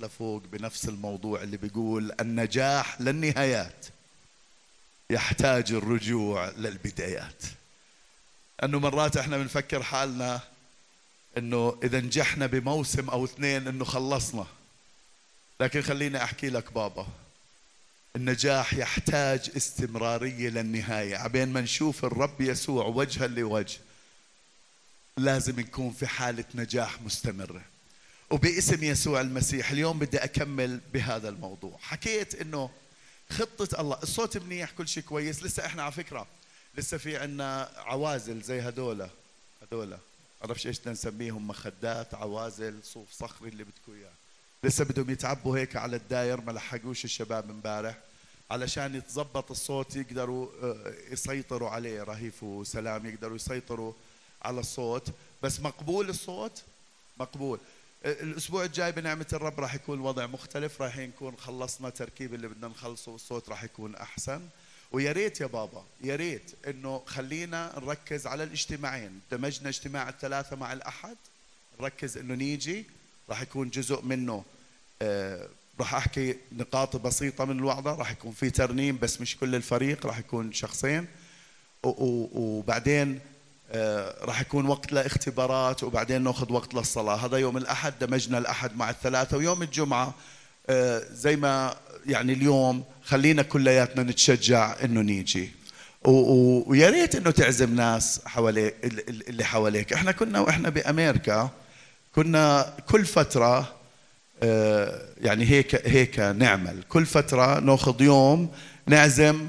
لفوق بنفس الموضوع اللي بيقول النجاح للنهايات يحتاج الرجوع للبدايات. أنه مرات إحنا بنفكر حالنا إنه إذا نجحنا بموسم أو اثنين إنه خلصنا. لكن خليني أحكي لك بابا النجاح يحتاج استمرارية للنهاية. عبين ما نشوف الرب يسوع وجها لوجه لازم نكون في حالة نجاح مستمرة. وباسم يسوع المسيح اليوم بدي أكمل بهذا الموضوع. حكيت إنه خطة الله الصوت منيح كل شيء كويس. لسه إحنا على فكرة لسه في عنا عوازل زي هدول هدول. عرفش إيش نسميهم؟ مخدات عوازل صوف صخري اللي بدكم إياه. لسه بدهم يتعبوا هيك على الداير ما لحقوش الشباب امبارح. علشان يتظبط الصوت يقدروا آه، يسيطروا عليه. رهيف وسلام يقدروا يسيطروا على الصوت. بس مقبول الصوت؟ مقبول. الأسبوع الجاي بنعمة الرب راح يكون الوضع مختلف راح نكون خلصنا تركيب اللي بدنا نخلصه والصوت راح يكون أحسن. ويا ريت يا بابا يا ريت إنه خلينا نركز على الاجتماعين. دمجنا اجتماع الثلاثة مع الأحد نركز إنه نيجي راح يكون جزء منه آه راح أحكي نقاط بسيطة من الوعظة. راح يكون في ترنيم بس مش كل الفريق راح يكون شخصين. وبعدين راح يكون وقت لاختبارات وبعدين ناخذ وقت للصلاة. هذا يوم الأحد دمجنا الأحد مع الثلاثة ويوم الجمعة آه زي ما يعني اليوم خلينا كلياتنا نتشجع إنه نيجي. ويا ريت إنه تعزم ناس حواليك اللي حواليك. إحنا كنا وإحنا بأمريكا كنا كل فترة آه، يعني هيك هيك نعمل. كل فترة ناخذ يوم نعزم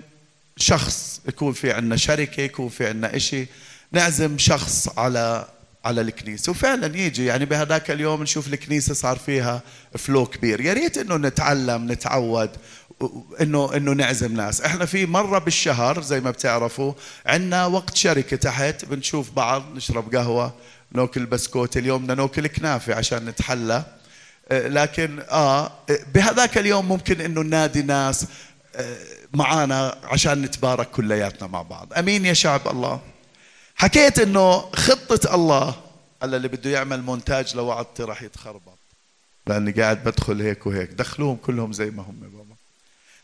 شخص يكون في عندنا شركة يكون في عندنا إشي. نعزم شخص على على الكنيسة. وفعلا يجي يعني بهذاك اليوم نشوف الكنيسة صار فيها فلو كبير. يا ريت إنه نتعلم نتعود إنه إنه نعزم ناس. إحنا في مرة بالشهر زي ما بتعرفوا عندنا وقت شركة تحت بنشوف بعض نشرب قهوة ناكل بسكوت. اليوم بدنا ناكل كنافة عشان نتحلى. آه، لكن أه بهذاك اليوم ممكن إنه ننادي ناس آه، معانا عشان نتبارك كلياتنا مع بعض. أمين يا شعب الله. حكيت إنه خطة الله هلا اللي بده يعمل مونتاج لوعدتي راح يتخربط. لأني قاعد بدخل هيك وهيك. دخلوهم كلهم زي ما هم بابا.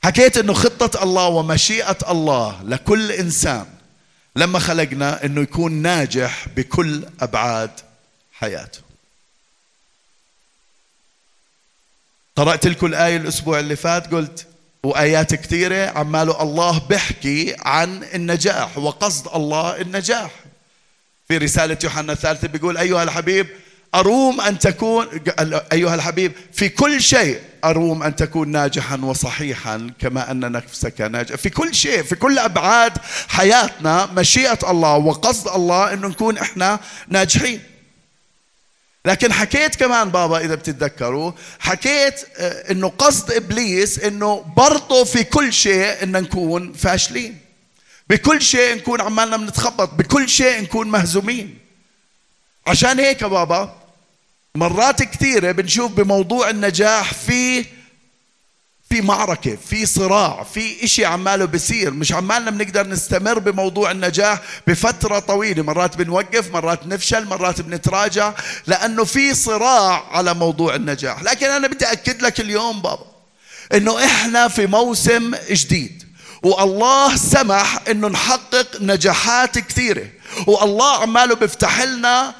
حكيت إنه خطة الله ومشيئة الله لكل إنسان لما خلقنا إنه يكون ناجح بكل أبعاد حياته. قرأت لكم الآية الأسبوع اللي فات قلت وآيات كثيرة عماله الله بحكي عن النجاح وقصد الله النجاح. في رسالة يوحنا الثالثة بيقول أيها الحبيب أروم أن تكون أيها الحبيب في كل شيء أروم أن تكون ناجحا وصحيحا كما أن نفسك ناجح في كل شيء في كل أبعاد حياتنا مشيئة الله وقصد الله أنه نكون إحنا ناجحين. لكن حكيت كمان بابا إذا بتتذكروا حكيت آه، أنه قصد إبليس أنه برضه في كل شيء أن نكون فاشلين. بكل شيء نكون عمالنا بنتخبط بكل شيء نكون مهزومين. عشان هيك بابا مرات كثيرة بنشوف بموضوع النجاح في في معركة في صراع في إشي عماله بصير مش عمالنا بنقدر نستمر بموضوع النجاح بفترة طويلة. مرات بنوقف مرات نفشل مرات بنتراجع لأنه في صراع على موضوع النجاح. لكن أنا بدي أكد لك اليوم بابا أنه إحنا في موسم جديد. والله سمح أنه نحقق نجاحات كثيرة. والله عماله بيفتح لنا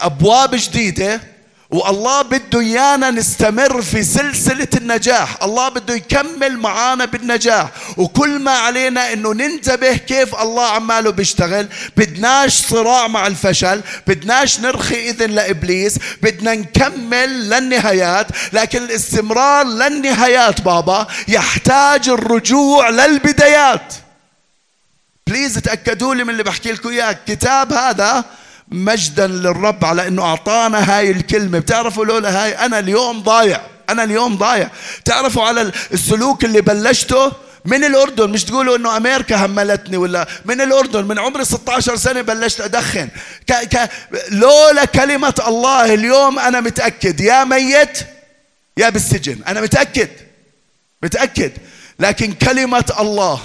أبواب جديدة. والله بده إيانا نستمر في سلسلة النجاح. الله بده يكمل معانا بالنجاح. وكل ما علينا إنه ننتبه كيف الله عماله بيشتغل. بدناش صراع مع الفشل. بدناش نرخي إذن لإبليس. بدنا نكمل للنهايات. لكن الاستمرار للنهايات بابا يحتاج الرجوع للبدايات. بليز تأكدوا لي من اللي بحكي لكم إياه. الكتاب هذا مجدا للرب على إنه أعطانا هاي الكلمة. بتعرفوا لولا هاي أنا اليوم ضايع. أنا اليوم ضايع. تعرفوا على السلوك اللي بلشته من الأردن. مش تقولوا إنه أمريكا هملتني ولا من الأردن. من عمري 16 سنة بلشت أدخن. ك ك لولا كلمة الله اليوم أنا متأكد. يا ميت يا بالسجن. أنا متأكد. متأكد. لكن كلمة الله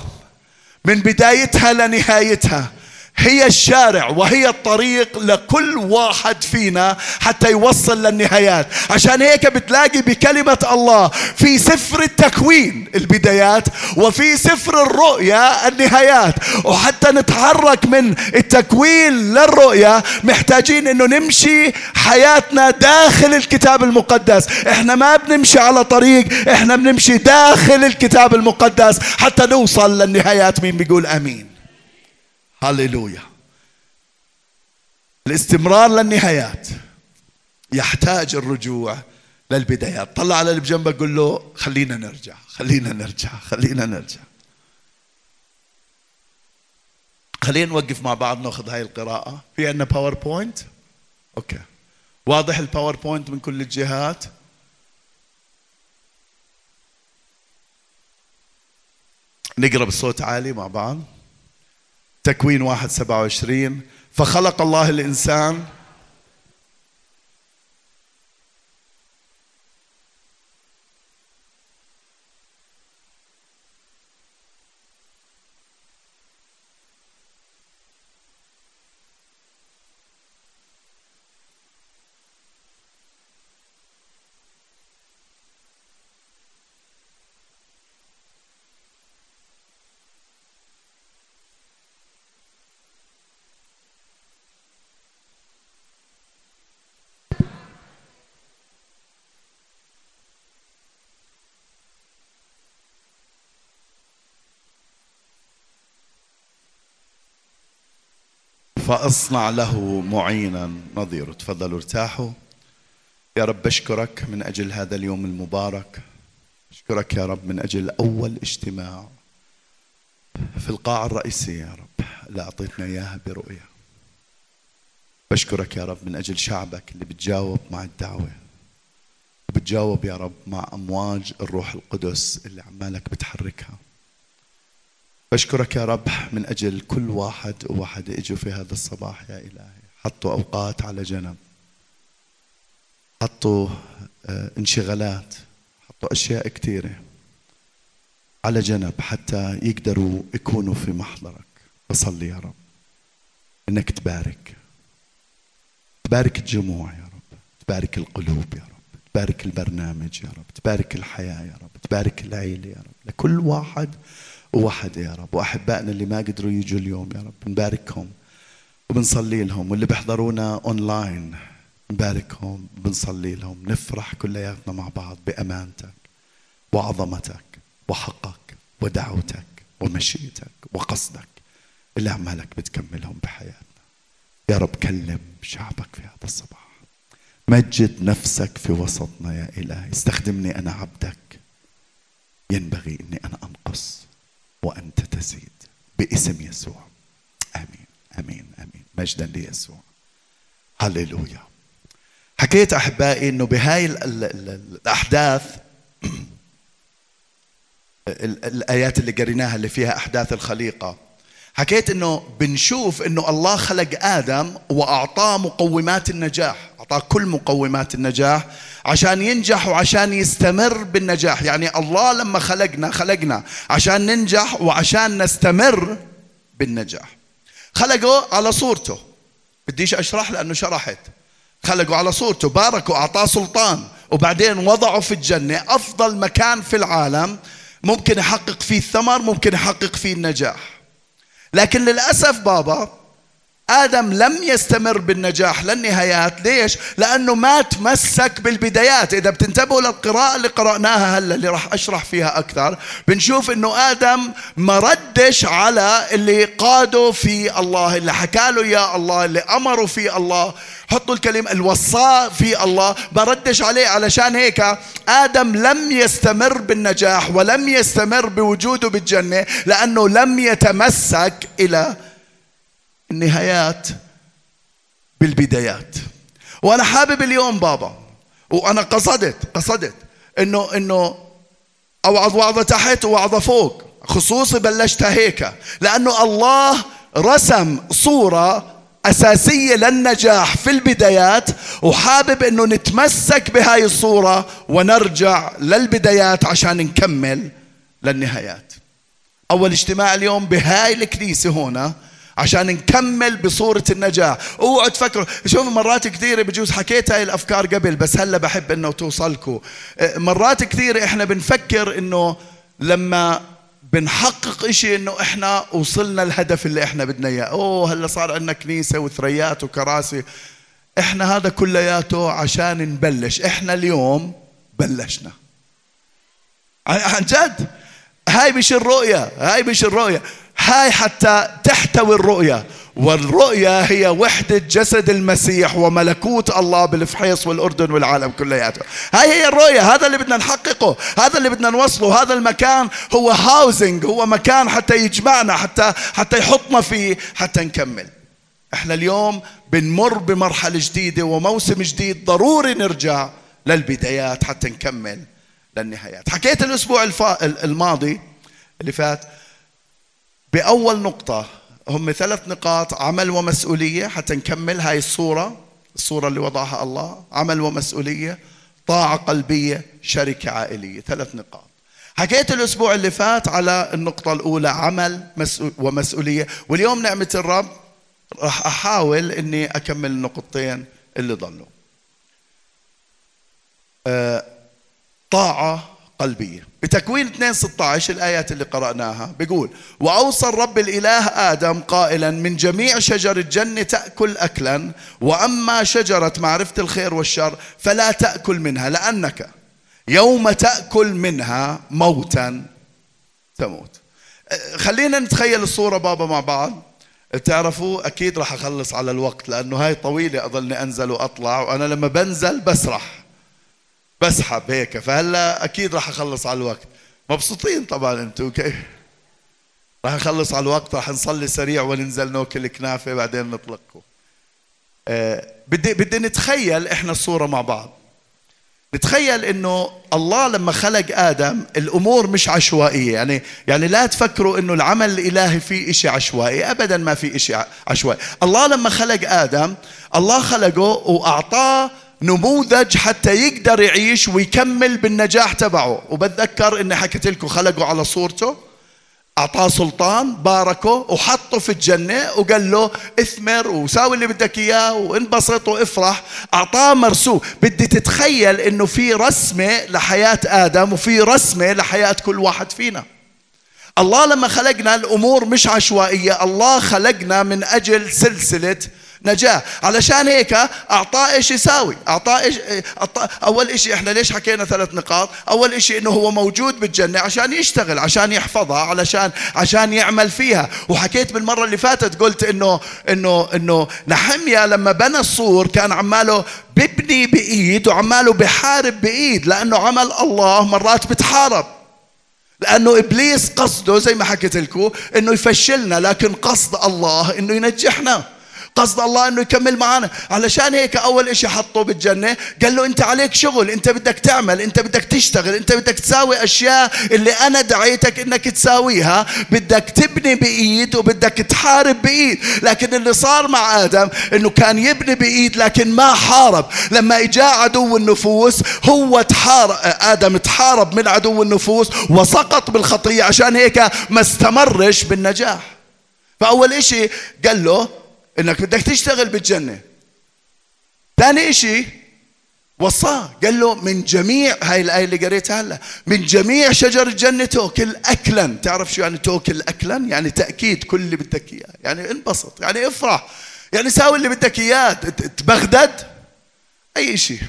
من بدايتها لنهايتها هي الشارع وهي الطريق لكل واحد فينا حتى يوصل للنهايات. عشان هيك بتلاقي بكلمة الله في سفر التكوين البدايات وفي سفر الرؤيا النهايات. وحتى نتحرك من التكوين للرؤيا محتاجين إنه نمشي حياتنا داخل الكتاب المقدس. إحنا ما بنمشي على طريق إحنا بنمشي داخل الكتاب المقدس حتى نوصل للنهايات. مين بيقول آمين؟ هللويا الاستمرار للنهايات. يحتاج الرجوع للبدايات. طلع على اللي بجنبك قل له خلينا نرجع خلينا نرجع خلينا نرجع. خلينا نوقف مع بعض ناخذ هاي القراءة. في عندنا PowerPoint okay. واضح ال PowerPoint من كل الجهات؟ نقرأ بصوت عالي مع بعض. تكوين واحد سبعة وعشرين فخلق الله الإنسان فأصنع له معينا نظيره تفضلوا ارتاحوا. يا رب بشكرك من أجل هذا اليوم المبارك. أشكرك يا رب من أجل أول اجتماع في القاعه الرئيسيه يا رب. اللي أعطيتنا إياها برؤية. بشكرك يا رب من أجل شعبك اللي بتجاوب مع الدعوة. وبتجاوب يا رب مع أمواج الروح القدس اللي عمالك بتحركها. بشكرك يا رب من أجل كل واحد وواحد اجوا في هذا الصباح يا إلهي. حطوا أوقات على جنب. حطوا آه، انشغالات. حطوا أشياء كثيرة على جنب حتى يقدروا يكونوا في محضرك. بصلي يا رب. إنك تبارك. تبارك الجموع يا رب. تبارك القلوب يا رب. تبارك البرنامج يا رب. تبارك الحياة يا رب. تبارك العيلة يا رب. لكل واحد ووحد يا رب وأحبائنا اللي ما قدروا يجوا اليوم يا رب نباركهم وبنصلي لهم واللي بيحضرونا اونلاين نباركهم بنصلي لهم نفرح كلياتنا مع بعض بأمانتك وعظمتك وحقك ودعوتك ومشيئتك وقصدك اللي عمالك بتكملهم بحياتنا. يا رب كلم شعبك في هذا الصباح. مجد نفسك في وسطنا يا إلهي. استخدمني أنا عبدك. ينبغي أني أنا أنقص. وأنت تزيد باسم يسوع. آمين آمين آمين. مجدا ليسوع. هللويا. حكيت أحبائي أنه بهاي الأحداث الآيات اللي قريناها اللي فيها أحداث الخليقة حكيت إنه بنشوف إنه الله خلق آدم وأعطاه مقومات النجاح أعطاه كل مقومات النجاح عشان ينجح وعشان يستمر بالنجاح. يعني الله لما خلقنا خلقنا عشان ننجح وعشان نستمر بالنجاح. خلقه على صورته. بديش أشرح لأنه شرحت. خلقوا على صورته باركوا أعطاه سلطان. وبعدين وضعوا في الجنة أفضل مكان في العالم ممكن يحقق فيه الثمر ممكن يحقق فيه النجاح. لكن للأسف بابا آدم لم يستمر بالنجاح للنهايات. ليش؟ لأنه ما تمسك بالبدايات. إذا بتنتبهوا للقراءة اللي قرأناها هلأ اللي راح أشرح فيها أكثر بنشوف أنه آدم ما ردش على اللي قاده في الله اللي حكى له يا الله اللي أمره في الله. حطوا الكلمة الوصاء في الله. بردش عليه. علشان هيك آدم لم يستمر بالنجاح ولم يستمر بوجوده بالجنة لأنه لم يتمسك إلى النهايات بالبدايات. وأنا حابب اليوم بابا وأنا قصدت قصدت إنه إنه أوعظ وعظة تحت ووعظة فوق. خصوصي بلشتها هيك لأنه الله رسم صورة أساسية للنجاح في البدايات وحابب أنه نتمسك بهاي الصورة ونرجع للبدايات عشان نكمل للنهايات. أول اجتماع اليوم بهاي الكنيسة هنا عشان نكمل بصورة النجاح اوعوا تفكروا شوفوا مرات كثيرة بجوز حكيت هاي الأفكار قبل بس هلا بحب إنه توصلكم أه، مرات كثيرة إحنا بنفكر إنه لما بنحقق إشي إنه إحنا وصلنا الهدف اللي إحنا بدنا إياه. أوه هلا صار عندنا كنيسة وثريات وكراسي. إحنا هذا كلياته عشان نبلش. إحنا اليوم بلشنا. عن جد؟ هاي مش الرؤية هاي مش الرؤية. هاي حتى تحتوي الرؤية. والرؤية هي وحدة جسد المسيح وملكوت الله بالفحيص والأردن والعالم كلياته. هاي هي الرؤية هذا اللي بدنا نحققه هذا اللي بدنا نوصله هذا المكان هو هاوزنج هو مكان حتى يجمعنا حتى حتى يحطنا فيه حتى نكمل. إحنا اليوم بنمر بمرحلة جديدة وموسم جديد ضروري نرجع للبدايات حتى نكمل. للنهايات. حكيت الأسبوع الماضي اللي فات بأول نقطة هم ثلاث نقاط عمل ومسؤولية حتى نكمل هاي الصورة الصورة اللي وضعها الله عمل ومسؤولية طاعة قلبية شركة عائلية ثلاث نقاط. حكيت الأسبوع اللي فات على النقطة الأولى عمل ومسؤولية. واليوم نعمة الرب راح أحاول أني أكمل النقطتين اللي ضلوا. آه، طاعة قلبية. بتكوين 2 16 الآيات اللي قرأناها بيقول وأوصى الرب الإله آدم قائلا من جميع شجر الجنة تأكل أكلا وأما شجرة معرفة الخير والشر فلا تأكل منها لأنك يوم تأكل منها موتا تموت. خلينا نتخيل الصورة بابا مع بعض. تعرفوا أكيد راح أخلص على الوقت لأنه هاي طويلة أظلني أنزل وأطلع وأنا لما بنزل بسرح. بسحب هيك. فهلا أكيد راح أخلص على الوقت. مبسوطين طبعا أنتم كيف؟ راح نخلص على الوقت راح نصلي سريع وننزل نأكل كنافه بعدين نطلقكم آه بدي بدي نتخيل إحنا الصورة مع بعض. نتخيل إنه الله لما خلق آدم الأمور مش عشوائية. يعني يعني لا تفكروا إنه العمل الإلهي فيه شيء عشوائي. ابدا ما في شيء عشوائي. الله لما خلق آدم الله خلقه وأعطاه نموذج حتى يقدر يعيش ويكمل بالنجاح تبعه. وبتذكر إني حكيت لكم خلقه على صورته أعطاه سلطان باركه وحطه في الجنة وقال له اثمر وساوي اللي بدك إياه وانبسط وافرح. أعطاه مرسوم. بدي تتخيل إنه في رسمة لحياة آدم وفي رسمة لحياة كل واحد فينا. الله لما خلقنا الأمور مش عشوائية الله خلقنا من أجل سلسلة نجاة علشان هيك أعطاه إيش يساوي؟ أعطاه إيش أول إشي إحنا ليش حكينا ثلاث نقاط؟ أول إشي إنه هو موجود بالجنة عشان يشتغل عشان يحفظها علشان عشان يعمل فيها. وحكيت بالمرة اللي فاتت قلت إنه إنه إنه نحميا لما بنى السور كان عماله ببني بإيد وعماله بحارب بإيد لأنه عمل الله مرات بتحارب. لأنه إبليس قصده زي ما حكيت لكم إنه يفشلنا لكن قصد الله إنه ينجحنا. قصد الله إنه يكمل معنا علشان هيك أول إشي حطه بالجنة قال له أنت عليك شغل أنت بدك تعمل أنت بدك تشتغل أنت بدك تساوي أشياء اللي أنا دعيتك إنك تساويها. بدك تبني بإيد وبدك تحارب بإيد. لكن اللي صار مع آدم إنه كان يبني بإيد لكن ما حارب. لما إجا عدو النفوس هو تحارب آدم تحارب من عدو النفوس وسقط بالخطية. عشان هيك ما استمرش بالنجاح. فأول إشي قال له إنك بدك تشتغل بالجنة. ثاني إشي وصاه قال له من جميع هاي الآية اللي قريتها هلا من جميع شجر الجنة تأكل أكلا. تعرف شو يعني تأكل أكلا؟ يعني تأكيد كل اللي بدك إياه. يعني انبسط يعني افرح. يعني ساوي اللي بدك إياه تبغدد. أي شيء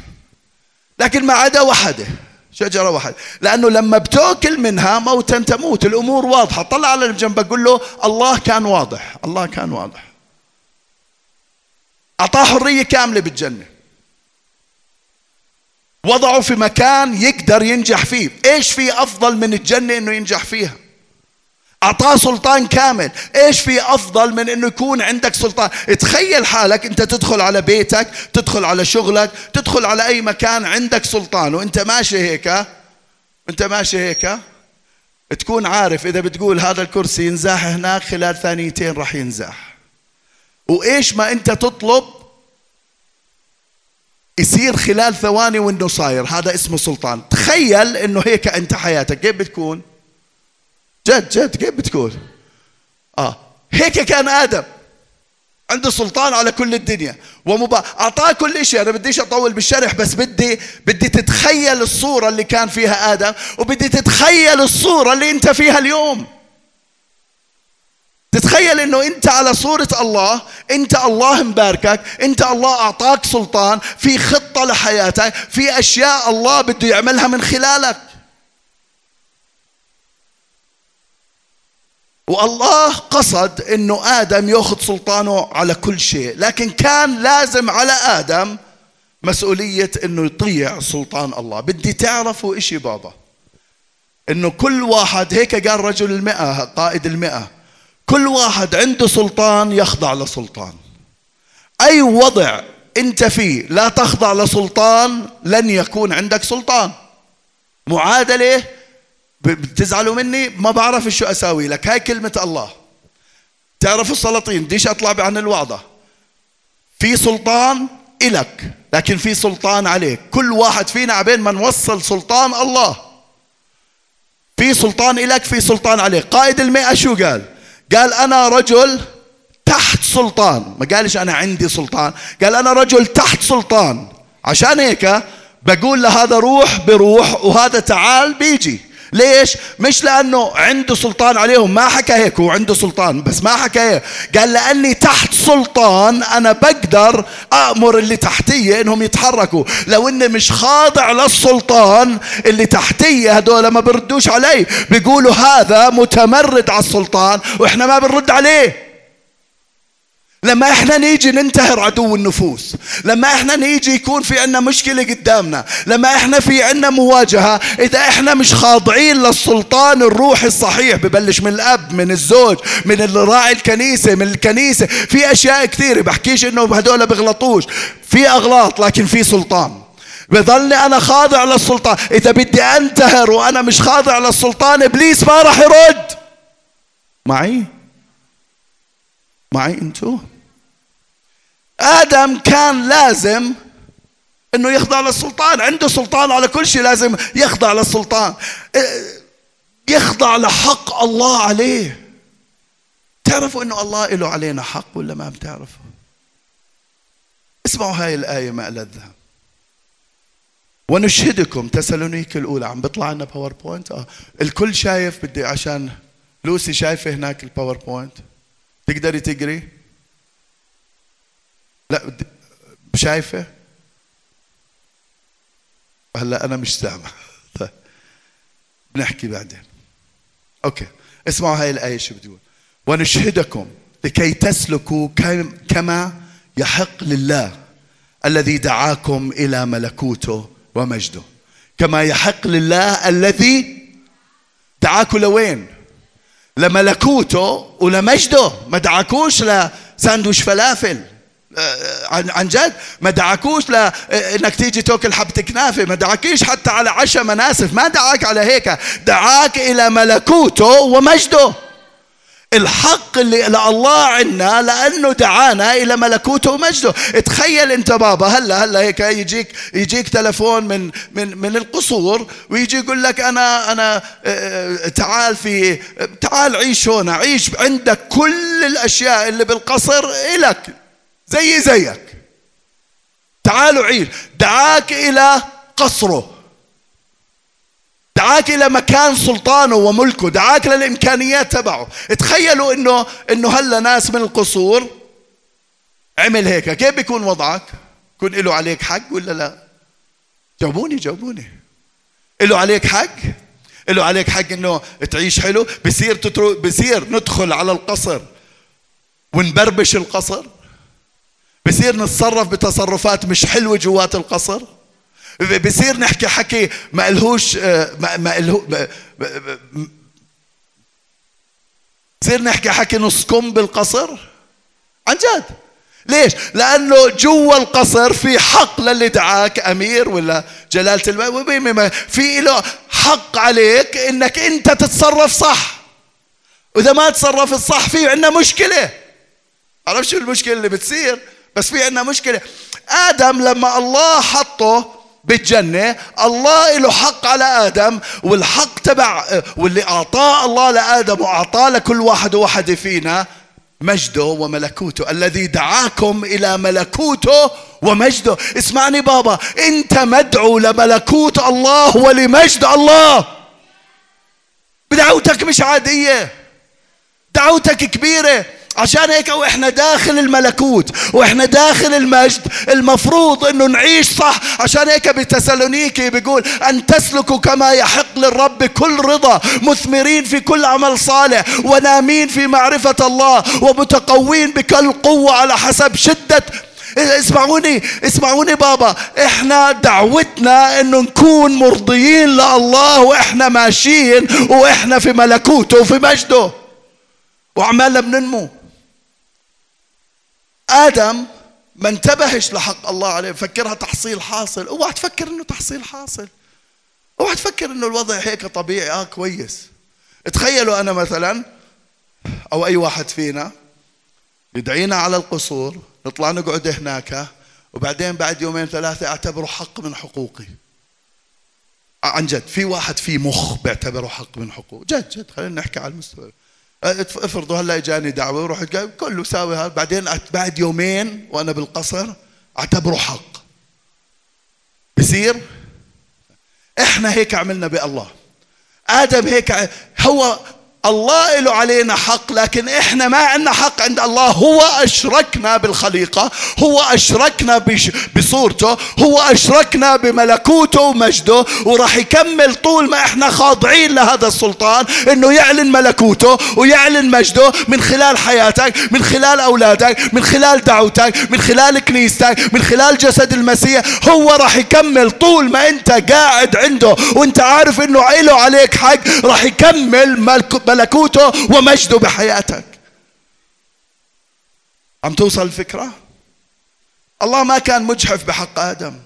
لكن ما عدا وحدة شجرة واحدة. لأنه لما بتأكل منها موتا تموت. الأمور واضحة. طلع على جنبك قل له الله كان واضح الله كان واضح. أعطاه حرية كاملة بالجنة. وضعه في مكان يقدر ينجح فيه. إيش في أفضل من الجنة إنه ينجح فيها؟ أعطاه سلطان كامل. إيش في أفضل من إنه يكون عندك سلطان؟ تخيل حالك أنت تدخل على بيتك تدخل على شغلك تدخل على أي مكان عندك سلطان. وأنت ماشي هيك أنت ماشي هيك تكون عارف إذا بتقول هذا الكرسي ينزاح هناك خلال ثانيتين راح ينزاح. وإيش ما أنت تطلب يصير خلال ثواني وانه صاير. هذا اسمه سلطان تخيل إنه هيك أنت حياتك. كيف بتكون؟ جد جد. كيف بتكون؟ آه. هيك كان آدم. عنده سلطان على كل الدنيا. ومبا... أعطاه كل شيء أنا بديش أطول بالشرح بس بدي بدي تتخيل الصورة اللي كان فيها آدم وبدي تتخيل الصورة اللي أنت فيها اليوم. تتخيل إنه أنت على صورة الله أنت الله مباركك أنت الله أعطاك سلطان في خطة لحياتك في أشياء الله بده يعملها من خلالك. والله قصد إنه آدم يأخذ سلطانه على كل شيء لكن كان لازم على آدم مسؤولية إنه يطيع سلطان الله. بدي تعرفوا إشي بابا إنه كل واحد هيك قال رجل المئة قائد المئة. كل واحد عنده سلطان يخضع لسلطان. أي وضع أنت فيه لا تخضع لسلطان لن يكون عندك سلطان. معادلة بتزعلوا مني؟ ما بعرف شو أساوي لك. هاي كلمة الله. تعرفوا السلاطين؟ ديش أطلع عن الوعظة. في سلطان إلك لكن في سلطان عليك. كل واحد فينا عبين ما نوصل سلطان الله. في سلطان إلك في سلطان عليك. قائد المئة شو قال؟ قال أنا رجل تحت سلطان. ما قالش أنا عندي سلطان. قال أنا رجل تحت سلطان. عشان هيك بقول لهذا روح بروح وهذا تعال بيجي. ليش؟ مش لأنه عنده سلطان عليهم ما حكى هيك هو عنده سلطان بس ما حكى هيك. قال لأني تحت سلطان أنا بقدر أأمر اللي تحتي إنهم يتحركوا. لو إني مش خاضع للسلطان اللي تحتي هدول ما بردوش علي. بيقولوا هذا متمرد على السلطان وإحنا ما بنرد عليه. لما إحنا نيجي ننتهر عدو النفوس لما إحنا نيجي يكون في عنا مشكلة قدامنا لما إحنا في عنا مواجهة إذا إحنا مش خاضعين للسلطان الروحي الصحيح ببلش من الأب من الزوج من الراعي الكنيسة من الكنيسة. في أشياء كثيرة بحكيش إنه هدول بغلطوش. في أغلاط لكن في سلطان. بظلني أنا خاضع للسلطان. إذا بدي أنتهر وأنا مش خاضع للسلطان إبليس ما راح يرد. معي؟ معي أنتو؟ آدم كان لازم إنه يخضع للسلطان. عنده سلطان على كل شيء لازم يخضع للسلطان. إيه، يخضع لحق الله عليه. تعرفوا إنه الله له علينا حق ولا ما بتعرفوا؟ اسمعوا هاي الآية ما ألذها ونشهدكم. تسالونيك الأولى. عم بيطلع لنا PowerPoint آه. الكل شايف بدي عشان لوسي شايفة هناك ال PowerPoint تقدري تقري؟ لا شايفة؟ هلأ أنا مش سامع. طيب بنحكي بعدين. okay اسمعوا هاي الآية شو بتقول ونشهدكم لكي تسلكوا كما يحق لله الذي دعاكم إلى ملكوته ومجده. كما يحق لله الذي دعاكم لوين؟ لملكوته ولمجده. ما دعاكوش لساندوش فلافل. عن عن جد ما دعاكوش لانك آه، تيجي تاكل حبة كنافة ما دعاكيش حتى على عشاء مناسف ما دعاك على هيك دعاك إلى ملكوته ومجده. الحق اللي لله عنا لأنه دعانا إلى ملكوته ومجده. تخيل أنت بابا هلا هلا هيك يجيك يجيك تلفون من من من القصور ويجي يقول لك أنا أنا آه، تعال في تعال عيش هنا عيش عندك كل الأشياء اللي بالقصر إلك. زي زيك. تعالوا عيش دعاك إلى قصره. دعاك إلى مكان سلطانه وملكه. دعاك للإمكانيات تبعه. تخيلوا إنه إنه هلا ناس من القصور. عمل هيك. كيف بيكون وضعك؟ يكون له عليك حق ولا لا؟ جاوبوني جاوبوني. له عليك حق؟ له عليك حق إنه تعيش حلو؟ بصير تترو بصير ندخل على القصر ونبربش القصر؟ بصير نتصرف بتصرفات مش حلوة جوات القصر؟ بصير نحكي حكي ما إلهوش ما, ما إلهو بصير نحكي حكي نص كم بالقصر؟ عن جد. ليش؟ لأنه جوا القصر في حق للي دعاك أمير ولا جلالة الملك في له حق عليك إنك أنت تتصرف صح. وإذا ما تصرفت صح في عندنا مشكلة. عرفت شو المشكلة اللي بتصير؟ بس في عندنا مشكلة. آدم لما الله حطه بالجنة الله له حق على آدم والحق تبع واللي أعطاه الله لآدم وأعطاه لكل واحد وواحدة فينا مجده وملكوته الذي دعاكم إلى ملكوته ومجده. اسمعني بابا أنت مدعو لملكوت الله ولمجد الله. بدعوتك مش عادية. دعوتك كبيرة. عشان هيك وإحنا داخل الملكوت وإحنا داخل المجد المفروض إنه نعيش صح. عشان هيك بتسالونيكي بيقول أن تسلكوا كما يحق للرب كل رضا مثمرين في كل عمل صالح ونامين في معرفة الله ومتقوين بكل قوة على حسب شدة. اسمعوني اسمعوني بابا إحنا دعوتنا إنه نكون مرضيين لله وإحنا ماشيين وإحنا في ملكوته وفي مجده. وعمالنا بننمو. آدم ما انتبهش لحق الله عليه فكرها تحصيل حاصل. أوعى تفكر إنه تحصيل حاصل. أوعى تفكر إنه الوضع هيك طبيعي. آه كويس. تخيلوا أنا مثلا أو أي واحد فينا يدعينا على القصور نطلع نقعد هناك وبعدين بعد يومين ثلاثة أعتبره حق من حقوقي. عن جد في واحد في مخ بيعتبره حق من حقوق. جد جد خلينا نحكي على المستوى. افرضوا هلا اجاني دعوة ورحت كله ساوي هذا. بعدين بعد يومين وأنا بالقصر أعتبره حق. بصير؟ إحنا هيك عملنا بالله. آدم هيك هو الله له علينا حق لكن إحنا ما عندنا حق عند الله. هو أشركنا بالخليقة هو أشركنا بصورته هو أشركنا بملكوته ومجده وراح يكمل طول ما إحنا خاضعين لهذا السلطان إنه يعلن ملكوته ويعلن مجده من خلال حياتك من خلال أولادك من خلال دعوتك من خلال كنيستك من خلال جسد المسيح. هو راح يكمل طول ما أنت قاعد عنده وأنت عارف إنه له عليك حق راح يكمل ملك ملكوته ومجده بحياتك. عم توصل الفكرة؟ الله ما كان مجحف بحق آدم.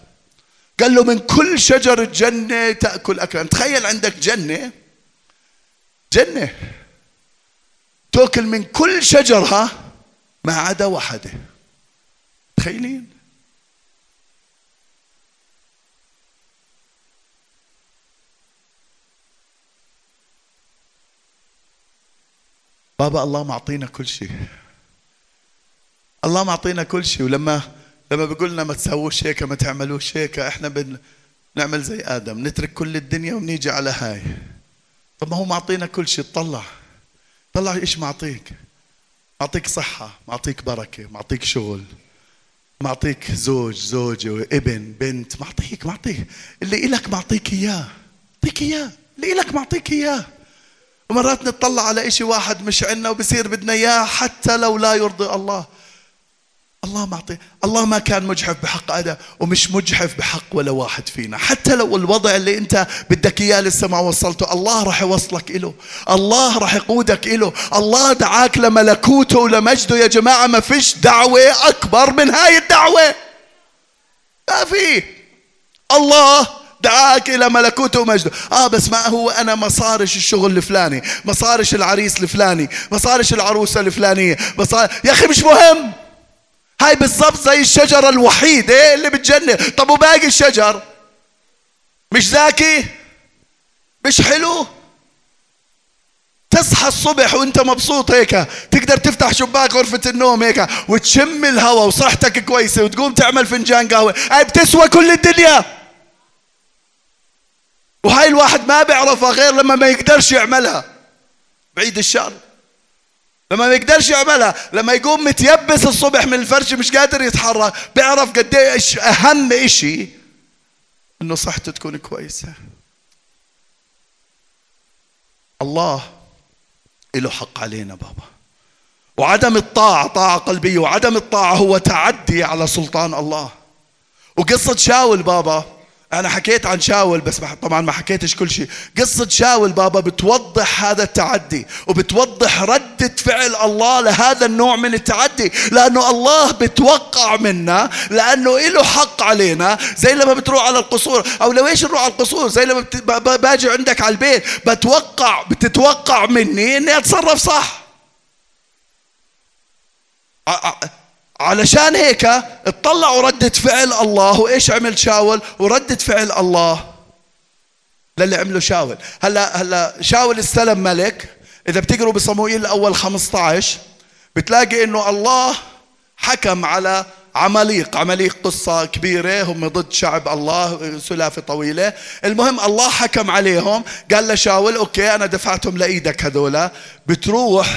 قال له من كل شجر الجنة تأكل أكلا تخيل عندك جنة. جنة. تأكل من كل شجرها ما عدا واحدة. تخيلين؟ بابا الله معطينا كل شيء. الله معطينا كل شيء. ولما لما بيقول لنا ما تسووش هيك ما تعملوش هيك إحنا بنعمل زي آدم نترك كل الدنيا ونيجي على هاي. طب ما هو معطينا كل شيء طلع طلع إيش معطيك؟ معطيك صحة معطيك بركة معطيك شغل معطيك زوج زوجة ابن بنت معطيك معطيك. اللي إلك معطيك إياه. معطيك إياه. اللي إلك معطيك إياه. ومرات نطلع على إشي واحد مش عنا وبصير بدنا إياه حتى لو لا يرضي الله. الله معطي الله ما كان مجحف بحق آدم ومش مجحف بحق ولا واحد فينا. حتى لو الوضع اللي أنت بدك إياه لسه ما وصلته الله راح يوصلك له الله راح يقودك له الله دعاك لملكوته ولمجده. يا جماعة ما فيش دعوة أكبر من هاي الدعوة. ما في. الله دعاك إلى ملكوته ومجده. آه بس ما هو أنا مصارش الشغل الفلاني مصارش العريس الفلاني مصارش العروسة الفلانية مصارش يا أخي مش مهم. هاي بالضبط زي الشجرة الوحيدة اللي بتجنن؟ طب وباقي الشجر؟ مش ذكي مش حلو؟ تصحى الصبح وأنت مبسوط هيك تقدر تفتح شباك غرفة النوم هيك وتشم الهواء وصحتك كويسة وتقوم تعمل فنجان قهوة. هاي بتسوى كل الدنيا. وهاي الواحد ما بيعرفها غير لما ما يقدرش يعملها. بعيد الشر. لما ما يقدرش يعملها لما يقوم متيبس الصبح من الفرش مش قادر يتحرك بيعرف قد إيش أهم إشي إنه صحته تكون كويسة. الله له حق علينا بابا. وعدم الطاعة طاعة قلبية وعدم الطاعة هو تعدي على سلطان الله. وقصة شاول بابا أنا حكيت عن شاول بس طبعا ما حكيتش كل شيء. قصة شاول بابا بتوضح هذا التعدي وبتوضح ردة فعل الله لهذا النوع من التعدي. لأنه الله بتوقع منا لأنه له حق علينا. زي لما بتروح على القصور أو لو إيش نروح على القصور زي لما باجي عندك على البيت بتوقع بتتوقع مني إني أتصرف صح. علشان هيك اطلعوا ردة فعل الله. وإيش عمل شاول؟ وردة فعل الله. للي عمله شاول. هلا هلا شاول استلم ملك. إذا بتقروا بصموئيل الأول 15 بتلاقي إنه الله حكم على عماليق. عماليق قصة كبيرة هم ضد شعب الله سلافة طويلة. المهم الله حكم عليهم. قال لشاول أوكي أنا دفعتهم لإيدك هذولا. بتروح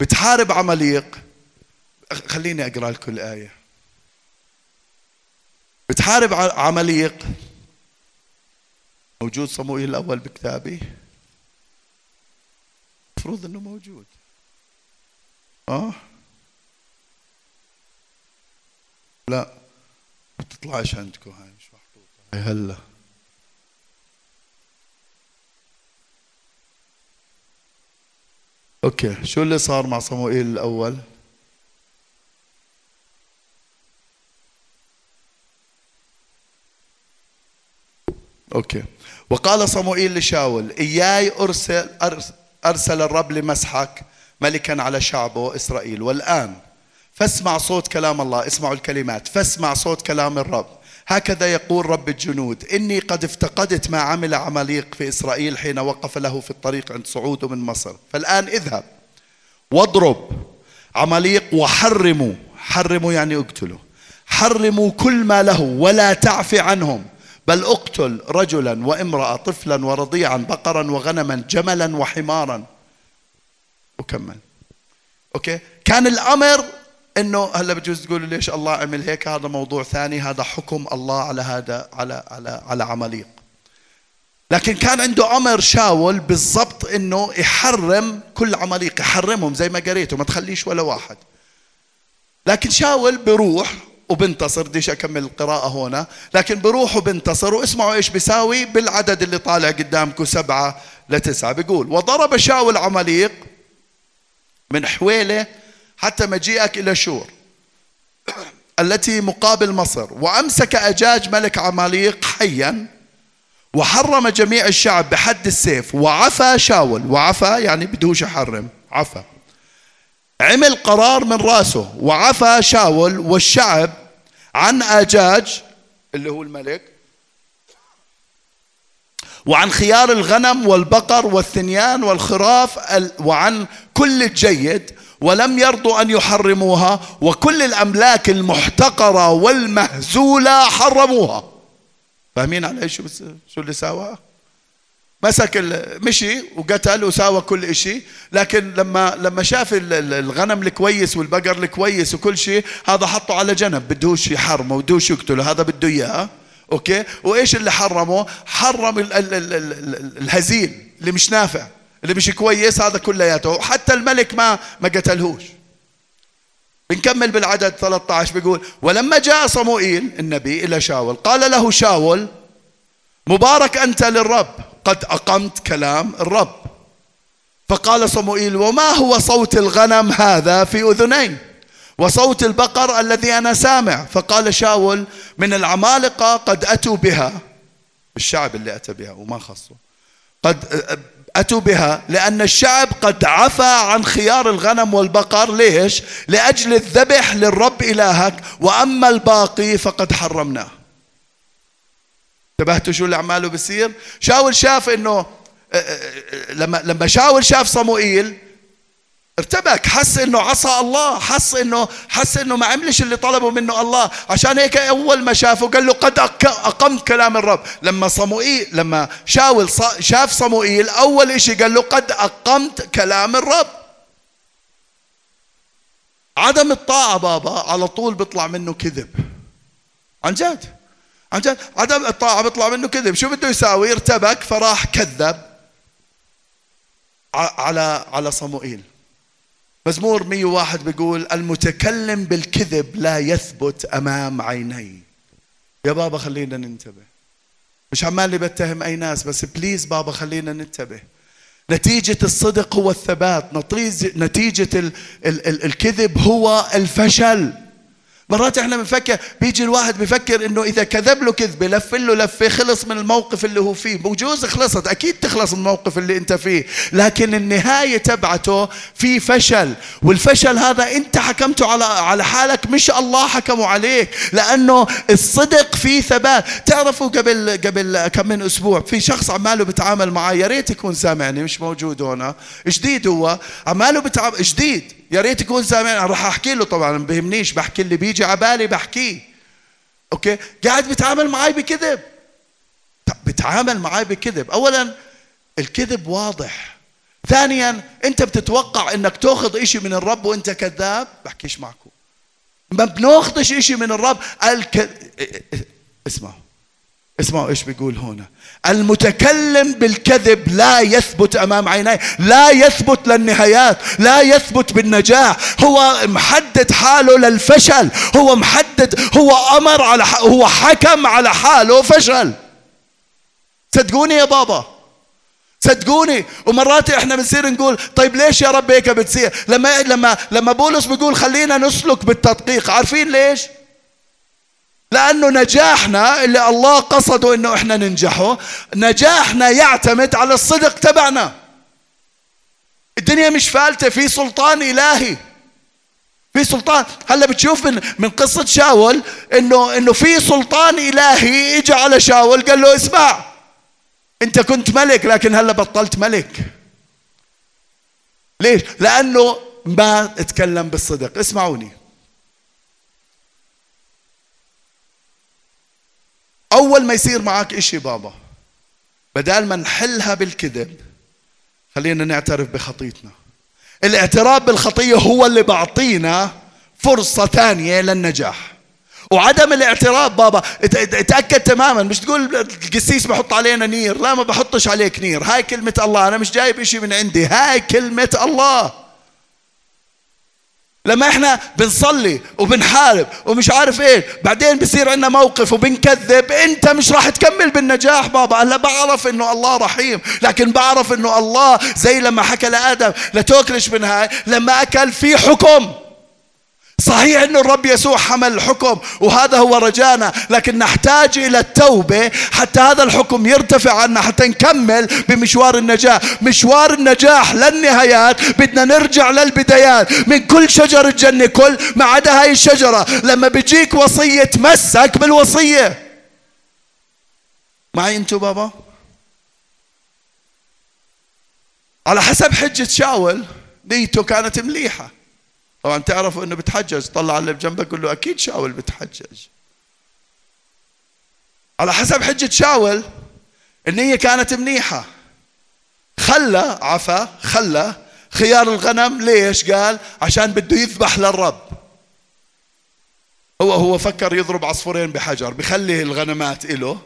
بتحارب عماليق. خليني أقرأ لكم الايه بتحارب عماليق موجود صموئيل الأول بكتابي المفروض إنه موجود. آه. لا ما بتطلعش عندكم هاي مش محطوطة هاي هلا. okay شو اللي صار مع صموئيل الأول؟ okay. وقال صموئيل لشاول إياي ارسل أرسل الرب لمسحك ملكا على شعبه إسرائيل. والآن فاسمع صوت كلام الله اسمعوا الكلمات فاسمع صوت كلام الرب. هكذا يقول رب الجنود إني قد افتقدت ما عمل عماليق في إسرائيل حين وقف له في الطريق عند صعوده من مصر. فالآن اذهب واضرب عماليق وحرموا. حرموا يعني اقتلوا. حرموا كل ما له ولا تعفي عنهم. بل اقتل رجلا وامرأة طفلا ورضيعا بقرا وغنما جملا وحمارا. وكمل أوكي؟ كان الأمر إنه هلا بجوز تقولوا ليش الله عمل هيك؟ هذا موضوع ثاني هذا حكم الله على هذا على على على عمليق. لكن كان عنده أمر شاول بالضبط إنه يحرم كل عماليق يحرمهم زي ما قريته ما تخليش ولا واحد. لكن شاول بروح وبنتصر بديش أكمل القراءة هنا. لكن بروح وبنتصر واسمعوا إيش بيساوي بالعدد اللي طالع قدامكم سبعة لتسعة. بيقول وضرب شاول عماليق من حويلة حتى مجيئك إلى شور التي مقابل مصر. وأمسك أجاج ملك عماليق حيا وحرم جميع الشعب بحد السيف. وعفى شاول وعفى يعني بدهوش يحرم عفى. عمل قرار من رأسه وعفى شاول والشعب عن أجاج اللي هو الملك وعن خيار الغنم والبقر والثنيان والخراف وعن كل الجيد ولم يرضوا أن يحرموها وكل الأملاك المحتقرة والمهزولة حرموها. فاهمين علي شو شو اللي ساوى؟ مسك مشي وقتل وساوى كل شيء لكن لما لما شاف الغنم الكويس والبقر الكويس وكل شيء هذا حطه على جنب. بدوش يحرمه بدوش يقتله. هذا بده إياه. أوكي؟ وإيش اللي حرمه؟ حرم الهزيل اللي مش نافع اللي مش كويس هذا كلياته. حتى الملك ما ما قتلهوش. بنكمل بالعدد 13 بيقول ولما جاء صموئيل النبي إلى شاول قال له شاول مبارك أنت للرب. قد أقمت كلام الرب. فقال صموئيل وما هو صوت الغنم هذا في أذنين؟ وصوت البقر الذي أنا سامع. فقال شاول من العمالقة قد أتوا بها. الشعب اللي أتى بها وما خصوا قد أتوا بها لأن الشعب قد عفى عن خيار الغنم والبقر. ليش؟ لأجل الذبح للرب إلهك. وأما الباقي فقد حرمناه. انتبهتوا شو اللي عماله بصير؟ شاول شاف إنه لما لما شاول شاف صموئيل ارتبك حس إنه عصى الله حس إنه حس إنه ما عملش اللي طلبه منه الله. عشان هيك أول ما شافه قال له قد أقمت كلام الرب. لما صموئيل لما شاول شاف صموئيل أول شيء قال له قد أقمت كلام الرب. عدم الطاعة بابا على طول بيطلع منه كذب. عن جد. جد؟ عدم الطاعة بيطلع منه كذب. شو بده يساوي؟ ارتبك فراح كذب على على صموئيل. مزمور 101 بيقول المتكلم بالكذب لا يثبت أمام عيني. يا بابا خلينا ننتبه. مش عمالي بتهم أي ناس بس بليز بابا خلينا ننتبه. نتيجة الصدق هو الثبات نتيجة الكذب هو الفشل. مرات إحنا بنفكر بيجي الواحد بفكر انه اذا كذب له كذبه لف له لفة خلص من الموقف اللي هو فيه. بجوز خلصت أكيد تخلص من الموقف اللي انت فيه. لكن النهاية تبعته في فشل والفشل هذا انت حكمته على على حالك مش الله حكمه عليك. لأنه الصدق فيه ثبات. تعرفوا قبل قبل كم من أسبوع في شخص عماله بتعامل معي يا ريت يكون سامعني مش موجود هنا. جديد هو؟ عماله بتعامل جديد. يا ريت يكون سامعني راح أحكي له طبعا ما بهمنيش. بحكي اللي بيجي على بالي بحكيه. أوكي؟ قاعد بيتعامل معي بكذب. بتعامل معي بكذب. اولا الكذب واضح. ثانيا أنت بتتوقع إنك تأخذ إشي من الرب وأنت كذاب؟ بحكيش معكم. ما بنأخذش إشي من الرب. الك... إسمعوا. إسمعوا إيش بيقول هنا. المتكلم بالكذب لا يثبت أمام عينيه لا يثبت للنهايات لا يثبت بالنجاح. هو محدد حاله للفشل هو محدد هو أمر على هو حكم على حاله فشل. صدقوني يا بابا. صدقوني. ومرات إحنا بنصير نقول طيب ليش يا رب هيك بتصير؟ لما لما لما بولس بيقول خلينا نسلك بالتدقيق عارفين ليش؟ لأنه نجاحنا اللي الله قصده إنه إحنا ننجحه نجاحنا يعتمد على الصدق تبعنا. الدنيا مش فالتة في سلطان إلهي. في سلطان. هلا بتشوف من من قصة شاول إنه إنه في سلطان إلهي اجى على شاول قال له اسمع أنت كنت ملك لكن هلا بطلت ملك. ليش؟ لأنه ما اتكلم بالصدق. اسمعوني. أول ما يصير معك إشي بابا بدال ما نحلها بالكذب خلينا نعترف بخطيتنا. الاعتراف بالخطية هو اللي بعطينا فرصة ثانية للنجاح. وعدم الاعتراف بابا اتاكد تماما مش تقول القسيس بحط علينا نير لا ما بحطش عليك نير. هاي كلمة الله أنا مش جايب إشي من عندي هاي كلمة الله. لما إحنا بنصلي وبنحارب ومش عارف إيه بعدين بصير عندنا موقف وبنكذب انت مش راح تكمل بالنجاح بابا. هلا بعرف انه الله رحيم لكن بعرف انه الله زي لما حكى لآدم لا تاكلش من هاي لما أكل في حكم. صحيح إنه الرب يسوع حمل الحكم وهذا هو رجانا لكن نحتاج إلى التوبة حتى هذا الحكم يرتفع عنا حتى نكمل بمشوار النجاح. مشوار النجاح للنهايات بدنا نرجع للبدايات. من كل شجر الجنة كل ما عدا هاي الشجرة لما بيجيك وصية تمسك بالوصية. معي انتو بابا؟ على حسب حجة شاول نيته كانت مليحة. طبعا تعرفوا إنه بتحجج طلع اللي بجنبك قول له أكيد شاول بتحجج. على حسب حجة شاول النية كانت منيحة. خلى عفا خلى خيار الغنم ليش؟ قال عشان بده يذبح للرب. هو هو فكر يضرب عصفورين بحجر بخلي الغنمات إله.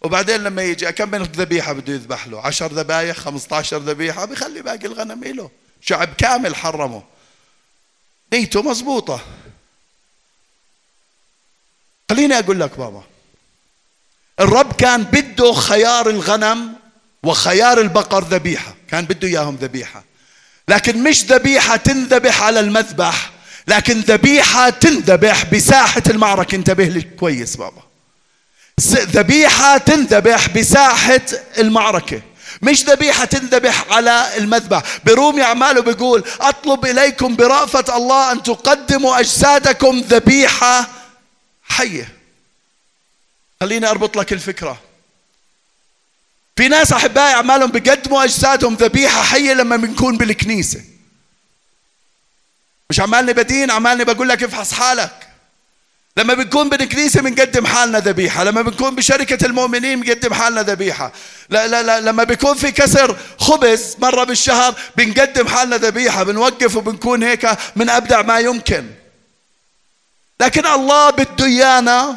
وبعدين لما يجي كم من ذبيحة بده يذبح له؟ عشر ذبايح 15 ذبيحة بخلي باقي الغنم إله. شعب كامل حرمه. نيته مضبوطة خليني أقول لك بابا الرب كان بده خيار الغنم وخيار البقر ذبيحة كان بده إياهم ذبيحة. لكن مش ذبيحة تنذبح على المذبح لكن ذبيحة تنذبح بساحة المعركة. انتبه لي كويس بابا. ذبيحة تنذبح بساحة المعركة. مش ذبيحة تنذبح على المذبح. برومي أعماله بيقول أطلب إليكم برأفة الله أن تقدموا أجسادكم ذبيحة حية. خليني أربط لك الفكرة. في ناس أحبائي أعمالهم بيقدموا أجسادهم ذبيحة حية لما بنكون بالكنيسة. مش عمالني بدين عمالني بقول لك افحص حالك. لما بنكون بالكنيسة بنقدم حالنا ذبيحة لما بنكون بشركة المؤمنين بنقدم حالنا ذبيحة. لا لا لا لما بيكون في كسر خبز مرة بالشهر بنقدم حالنا ذبيحة بنوقف وبنكون هيك من أبدع ما يمكن. لكن الله بده إيانا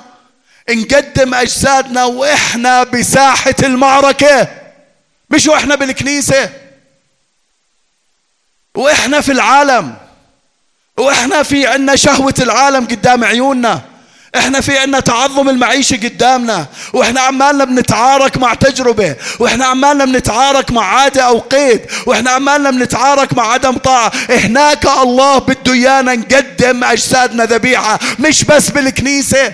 نقدم أجسادنا وإحنا بساحة المعركة. مش وإحنا بالكنيسة. وإحنا في العالم. وإحنا في عنا شهوة العالم قدام عيوننا. إحنا في عنا تعظم المعيشة قدامنا وإحنا عمالنا بنتعارك مع تجربة وإحنا عمالنا بنتعارك مع عادة أو قيد وإحنا عمالنا بنتعارك مع عدم طاعة. هناك الله بده ايانا نقدم أجسادنا ذبيحة مش بس بالكنيسة.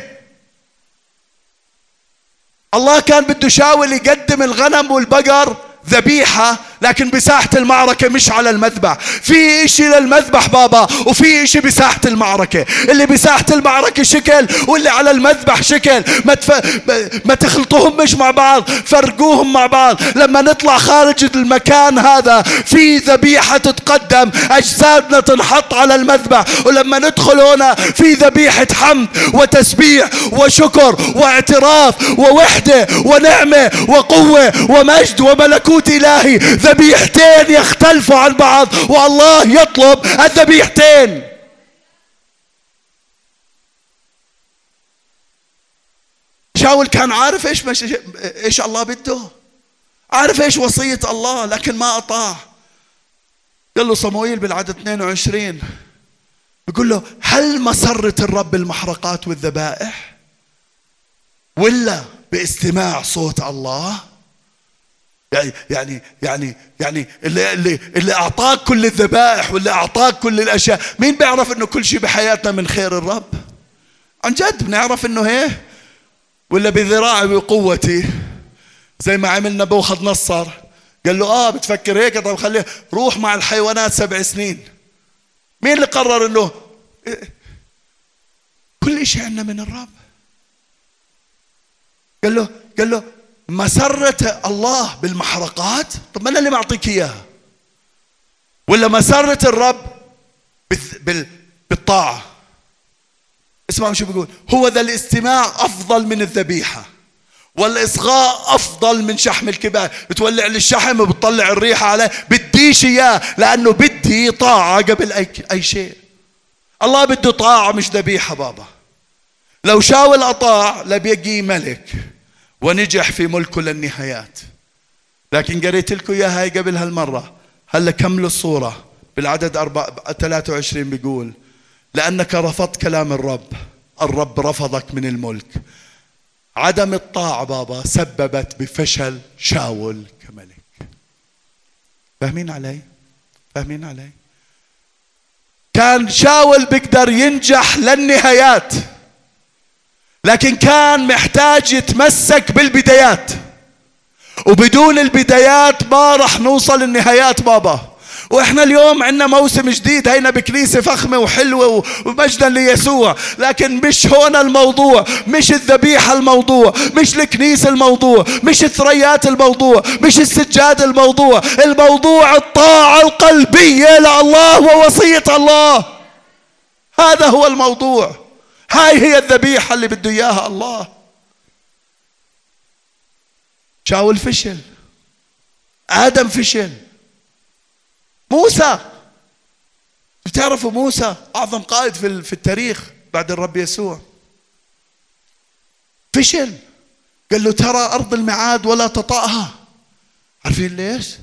الله كان بده شاول يقدم الغنم والبقر ذبيحة لكن بساحة المعركة مش على المذبح. في إشي للمذبح بابا وفي إشي بساحة المعركة. اللي بساحة المعركة شكل واللي على المذبح شكل. ما, تف... ما تخلطوهم مش مع بعض فرقوهم مع بعض. لما نطلع خارج المكان هذا في ذبيحة تتقدم أجسادنا تنحط على المذبح. ولما ندخل هنا في ذبيحة حمد وتسبيح وشكر واعتراف ووحدة ونعمة وقوة ومجد وملكوت إلهي. ذبيحتين يختلفوا عن بعض والله يطلب الذبيحتين. شاول كان عارف إيش مش إيش الله بده؟ عارف إيش وصية الله لكن ما أطاع. قال له صموئيل بالعدد 22 بيقول له هل مسرة الرب المحرقات والذبائح؟ ولا باستماع صوت الله؟ يعني يعني يعني يعني اللي اللي اللي أعطاك كل الذبائح واللي أعطاك كل الأشياء. مين بيعرف إنه كل شيء بحياتنا من خير الرب؟ عن جد بنعرف إنه هيك ولا بذراعي وقوتي. زي ما عمل نبوخذ نصر. قال له آه بتفكر هيك؟ طب خليه روح مع الحيوانات سبع سنين. مين اللي قرر إنه كل شيء عندنا من الرب؟ قال له قال له مسرة الله بالمحرقات؟ طب ما أنا اللي معطيك إياها. ولا مسرة الرب بالطاعة. اسمعوا شو بيقول. هو ذا الاستماع أفضل من الذبيحة. والإصغاء أفضل من شحم الكبار بتولع لي الشحم وبتطلع الريحه عليه بديش إياه لأنه بدي طاعة قبل اي أي شيء. الله بده طاعة مش ذبيحة بابا. لو شاول اطاع لبيجي ملك. ونجح في ملكه للنهايات. لكن قريت لكم إياها هاي قبل هالمرة. هلا كملوا الصورة بالعدد 23 بيقول لأنك رفضت كلام الرب. الرب رفضك من الملك. عدم الطاعة بابا سببت بفشل شاول كملك. فاهمين علي؟ فاهمين علي؟ كان شاول بيقدر ينجح للنهايات. لكن كان محتاج يتمسك بالبدايات. وبدون البدايات ما راح نوصل النهايات بابا. وإحنا اليوم عندنا موسم جديد هينا بكنيسة فخمة وحلوة ومجدا ليسوع. لكن مش هون الموضوع مش الذبيحة الموضوع مش الكنيسة الموضوع مش الثريات الموضوع مش السجاد الموضوع. الموضوع الطاعة القلبية لله ووصية الله. هذا هو الموضوع. هاي هي الذبيحة اللي بده إياها الله. شاول فشل. آدم فشل. موسى. بتعرفوا موسى أعظم قائد في في التاريخ بعد الرب يسوع. فشل. قال له ترى أرض الميعاد ولا تطأها. عارفين ليش؟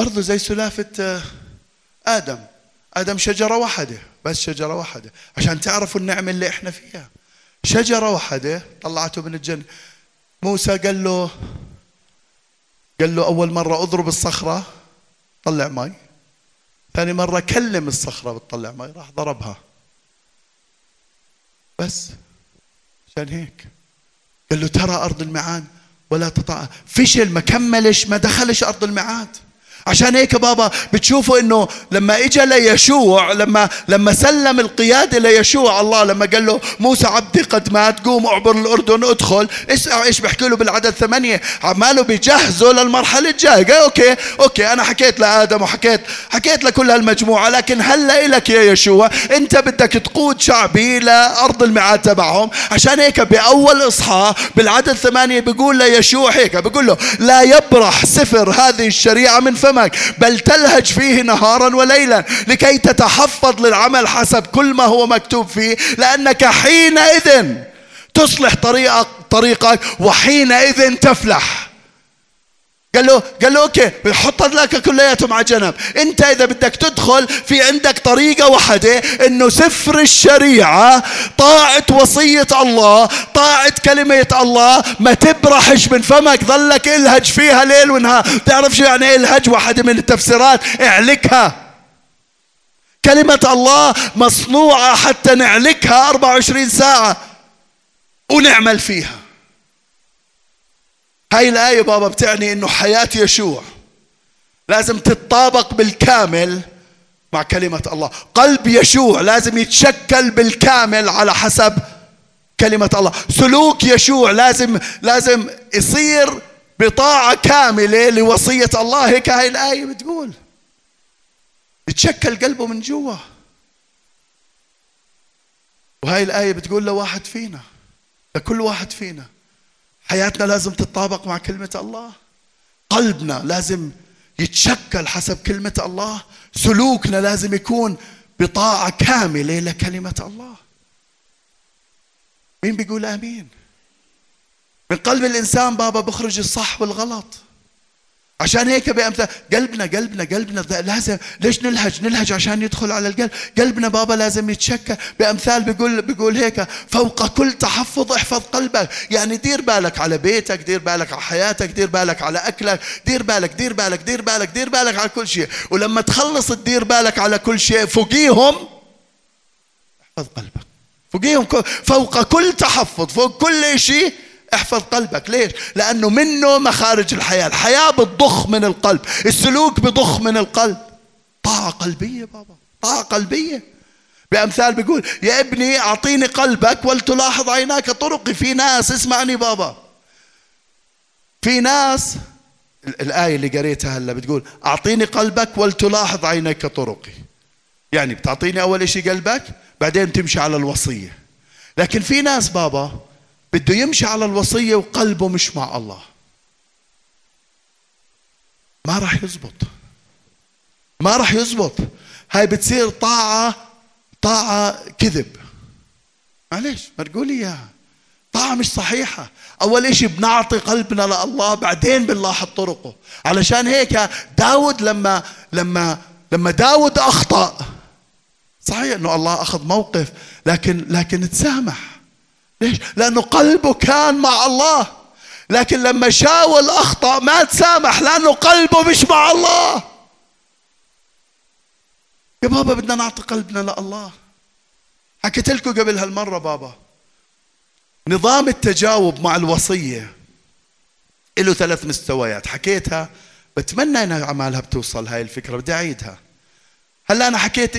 أرضه زي سلافة آه، آدم. آدم شجرة واحدة. بس شجرة واحدة. عشان تعرفوا النعمة اللي إحنا فيها. شجرة واحدة طلعته من الجنة. موسى قال له قال له أول مرة أضرب الصخرة طلع ماي. ثاني مرة كلم الصخرة بتطلع ماي راح ضربها. بس. عشان هيك. قال له ترى أرض الميعاد ولا تطأ فشل ما كملش ما دخلش أرض الميعاد. عشان هيك بابا بتشوفوا إنه لما اجى ليشوع لما لما سلم القيادة ليشوع الله لما قال له موسى عبدي قد مات قوم اعبر الأردن ادخل اسمع إيش بحكي له بالعدد ثمانيه عماله بيجهزوا للمرحلة الجاية. قال okay okay أنا حكيت لآدم وحكيت حكيت لكل هالمجموعة لكن هلأ لك يا يشوع أنت بدك تقود شعبي لأرض الميعاد تبعهم. عشان هيك بأول إصحاح بالعدد ثمانيه بيقول ليشوع هيك بيقول له لا يبرح سفر هذه الشريعة من فم فمك بل تلهج فيه نهارا وليلا لكي تتحفظ للعمل حسب كل ما هو مكتوب فيه لأنك حينئذ تصلح طريقك طريقك وحينئذ تفلح. قال له قال له أوكي بنحط لك كلياتهم على جنب. أنت إذا بدك تدخل في عندك طريقة واحدة إنه سفر الشريعة طاعة وصية الله طاعة كلمة الله ما تبرحش من فمك ظلك إلهج فيها ليل ونهار. تعرف شو يعني إلهج؟ واحدة من التفسيرات اعلكها. كلمة الله مصنوعة حتى نعلكها 24 ساعة ونعمل فيها. هاي الآية بابا بتعني إنه حياة يشوع لازم تتطابق بالكامل مع كلمة الله. قلب يشوع لازم يتشكل بالكامل على حسب كلمة الله. سلوك يشوع لازم لازم يصير بطاعة كاملة لوصية الله. هيك هاي الآية بتقول. يتشكل قلبه من جوا. وهاي الآية بتقول لواحد فينا لكل واحد فينا حياتنا لازم تتطابق مع كلمة الله. قلبنا لازم يتشكل حسب كلمة الله. سلوكنا لازم يكون بطاعة كاملة لكلمة الله. مين بيقول آمين؟ من قلب الإنسان بابا بخرج الصح والغلط. عشان هيك بأمثال قلبنا قلبنا قلبنا لازم ليش نلهج نلهج عشان يدخل على القلب. قلبنا بابا لازم يتشكى. بأمثال بيقول بيقول هيك فوق كل تحفظ احفظ قلبك. يعني دير بالك على بيتك دير بالك على حياتك دير بالك على أكلك دير بالك دير بالك دير بالك دير بالك على كل شيء. ولما تخلص تدير بالك على كل شيء فوقيهم احفظ قلبك. فوقيهم فوق كل تحفظ فوق كل شيء احفظ قلبك. ليش؟ لأنه منه مخارج الحياة. الحياة بتضخ من القلب. السلوك بضخ من القلب. طاعة قلبية بابا. طاعة قلبية. بأمثال بيقول يا ابني أعطيني قلبك ولتلاحظ عيناك طرقي. في ناس اسمعني بابا. في ناس الآية اللي قريتها هلا بتقول أعطيني قلبك ولتلاحظ عينيك طرقي. يعني بتعطيني أول شيء قلبك بعدين تمشي على الوصية. لكن في ناس بابا بده يمشي على الوصية وقلبه مش مع الله. ما راح يزبط. ما راح يزبط. هاي بتصير طاعة طاعة كذب. معلش ما تقولي إياها. طاعة مش صحيحة. أول إشي بنعطي قلبنا لله بعدين بنلاحظ طرقه. علشان هيك داود لما لما لما داود أخطأ صحيح أنه الله أخذ موقف لكن لكن تسامح. ليش؟ لأنه قلبه كان مع الله. لكن لما شاول أخطأ ما تسامح لأنه قلبه مش مع الله. يا بابا بدنا نعطي قلبنا لله. حكيت لكم قبل هالمرة بابا نظام التجاوب مع الوصية له ثلاث مستويات. حكيتها بتمنى إنها عمالها بتوصل هاي الفكرة بدي أعيدها. هلأ أنا حكيت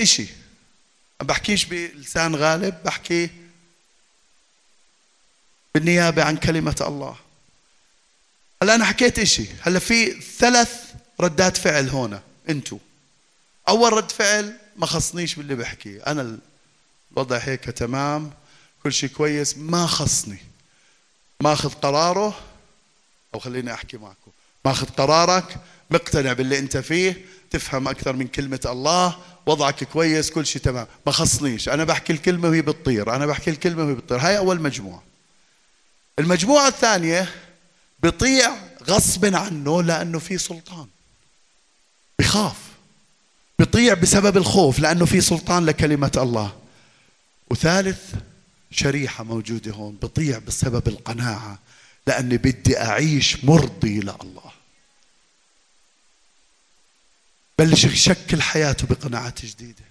ما بحكيش بلسان غالب بحكي بالنيابة عن كلمة الله. هلا أنا حكيت إشي. هلا في ثلاث ردات فعل هنا أنتو. أول رد فعل ما خصنيش باللي بحكي. أنا الوضع هيك تمام كل شيء كويس ما خصني. ماخذ قراره أو خليني أحكي معكم. ماخذ قرارك مقتنع باللي أنت فيه تفهم أكثر من كلمة الله وضعك كويس كل شيء تمام. ما خصنيش. أنا بحكي الكلمة وهي بتطير. أنا بحكي الكلمة وهي بتطير. هاي أول مجموعة. المجموعة الثانية بيطيع غصب عنه لأنه في سلطان. بخاف. بيطيع بسبب الخوف لأنه في سلطان لكلمة الله. وثالث شريحة موجودة هون بطيع بسبب القناعة لأني بدي أعيش مرضي لله. بلش يشكل حياته بقناعات جديدة.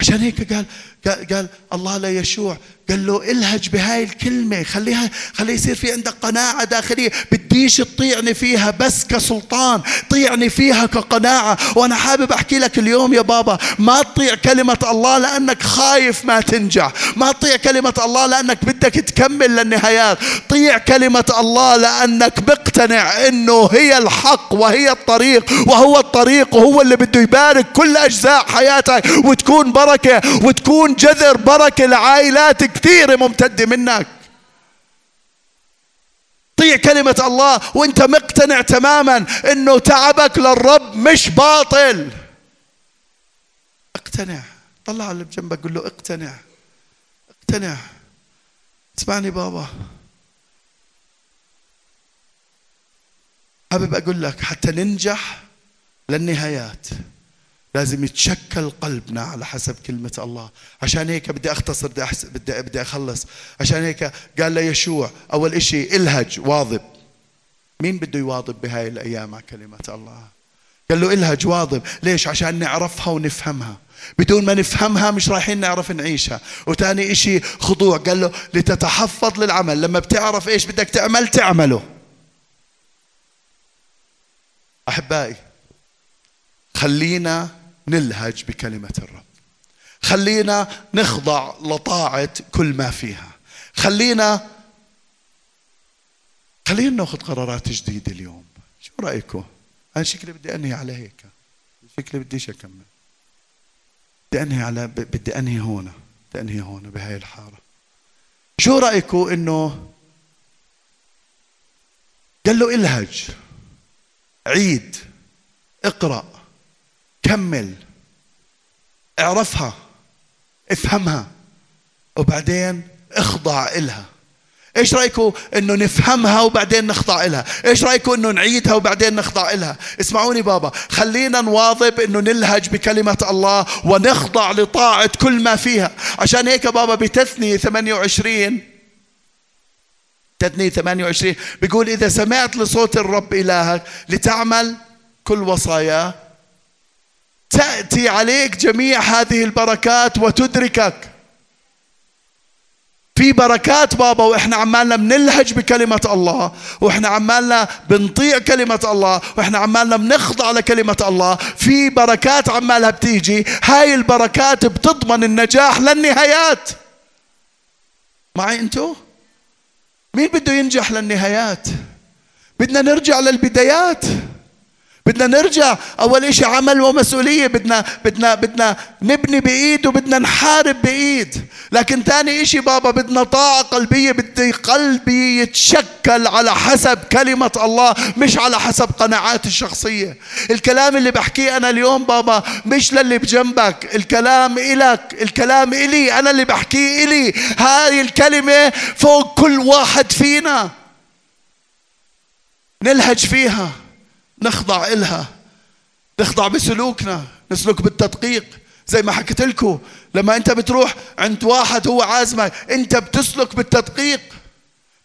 عشان هيك قال قال, قال الله لا يشوع قال له الهج بهاي الكلمة خليها خلي يصير في عندك قناعة داخلية. بديش تطيعني فيها بس كسلطان طيعني فيها كقناعة. وأنا حابب أحكي لك اليوم يا بابا ما تطيع كلمة الله لأنك خايف ما تنجح. ما تطيع كلمة الله لأنك بدك تكمل للنهايات. طيع كلمة الله لأنك مقتنع أنه هي الحق وهي الطريق وهو الطريق وهو اللي بده يبارك كل أجزاء حياتك وتكون بركة وتكون جذر بركة لعائلات كثيرة ممتدة منك. طيع كلمة الله وانت مقتنع تماما إنه تعبك للرب مش باطل. اقتنع. طلع اللي بجنبك قول له اقتنع. اقتنع. اسمعني بابا. حابب أقول لك حتى ننجح للنهايات. لازم يتشكل قلبنا على حسب كلمة الله. عشان هيك بدي أختصر بدي, أحس... بدي, بدي أخلص. عشان هيك قال ليشوع أول إشي إلهج واظب. مين بده يواظب بهاي الأيام مع كلمة الله؟ قال له إلهج واظب. ليش؟ عشان نعرفها ونفهمها. بدون ما نفهمها مش رايحين نعرف نعيشها. وتاني إشي خضوع قال له لتتحفظ للعمل. لما بتعرف إيش بدك تعمل تعمله. أحبائي خلينا نلهج بكلمة الرب. خلينا نخضع لطاعة كل ما فيها. خلينا خلينا ناخذ قرارات جديدة اليوم. شو رأيكم أنا شكلي بدي أنهي على هيك. شكلي بديش أكمل. بدي أنهي على بدي أنهي هون. بدي أنهي هون بهاي الحارة. شو رأيكم إنه قال له إلهج. عيد. اقرأ. كمل. اعرفها. افهمها. وبعدين اخضع إلها. إيش رايكم إنه نفهمها وبعدين نخضع لها إيش رايكم إنه نعيدها وبعدين نخضع لها اسمعوني بابا خلينا نواظب إنه نلهج بكلمة الله ونخضع لطاعة كل ما فيها. عشان هيك بابا بتثني 28 تثني 28 بيقول إذا سمعت لصوت الرب إلهك لتعمل كل وصاياه تأتي عليك جميع هذه البركات وتدركك. في بركات بابا وإحنا عمالنا بنلهج بكلمة الله وإحنا عمالنا بنطيع كلمة الله وإحنا عمالنا بنخضع لكلمة الله. في بركات عمالها بتيجي هاي البركات بتضمن النجاح للنهايات. معي أنتو؟ مين بده ينجح للنهايات؟ بدنا نرجع للبدايات. بدنا نرجع أول إشي عمل ومسؤولية بدنا بدنا بدنا نبني بايد وبدنا نحارب بايد لكن ثاني إشي بابا بدنا طاعة قلبية بدي قلبي يتشكل على حسب كلمة الله مش على حسب قناعاتي الشخصية. الكلام اللي بحكيه أنا اليوم بابا مش للي بجنبك. الكلام إلك الكلام إلي أنا اللي بحكيه إلي. هاي الكلمة فوق كل واحد فينا. نلهج فيها. نخضع إلها. نخضع بسلوكنا نسلك بالتدقيق. زي ما حكيت لكم لما أنت بتروح عند واحد هو عازمك أنت بتسلك بالتدقيق.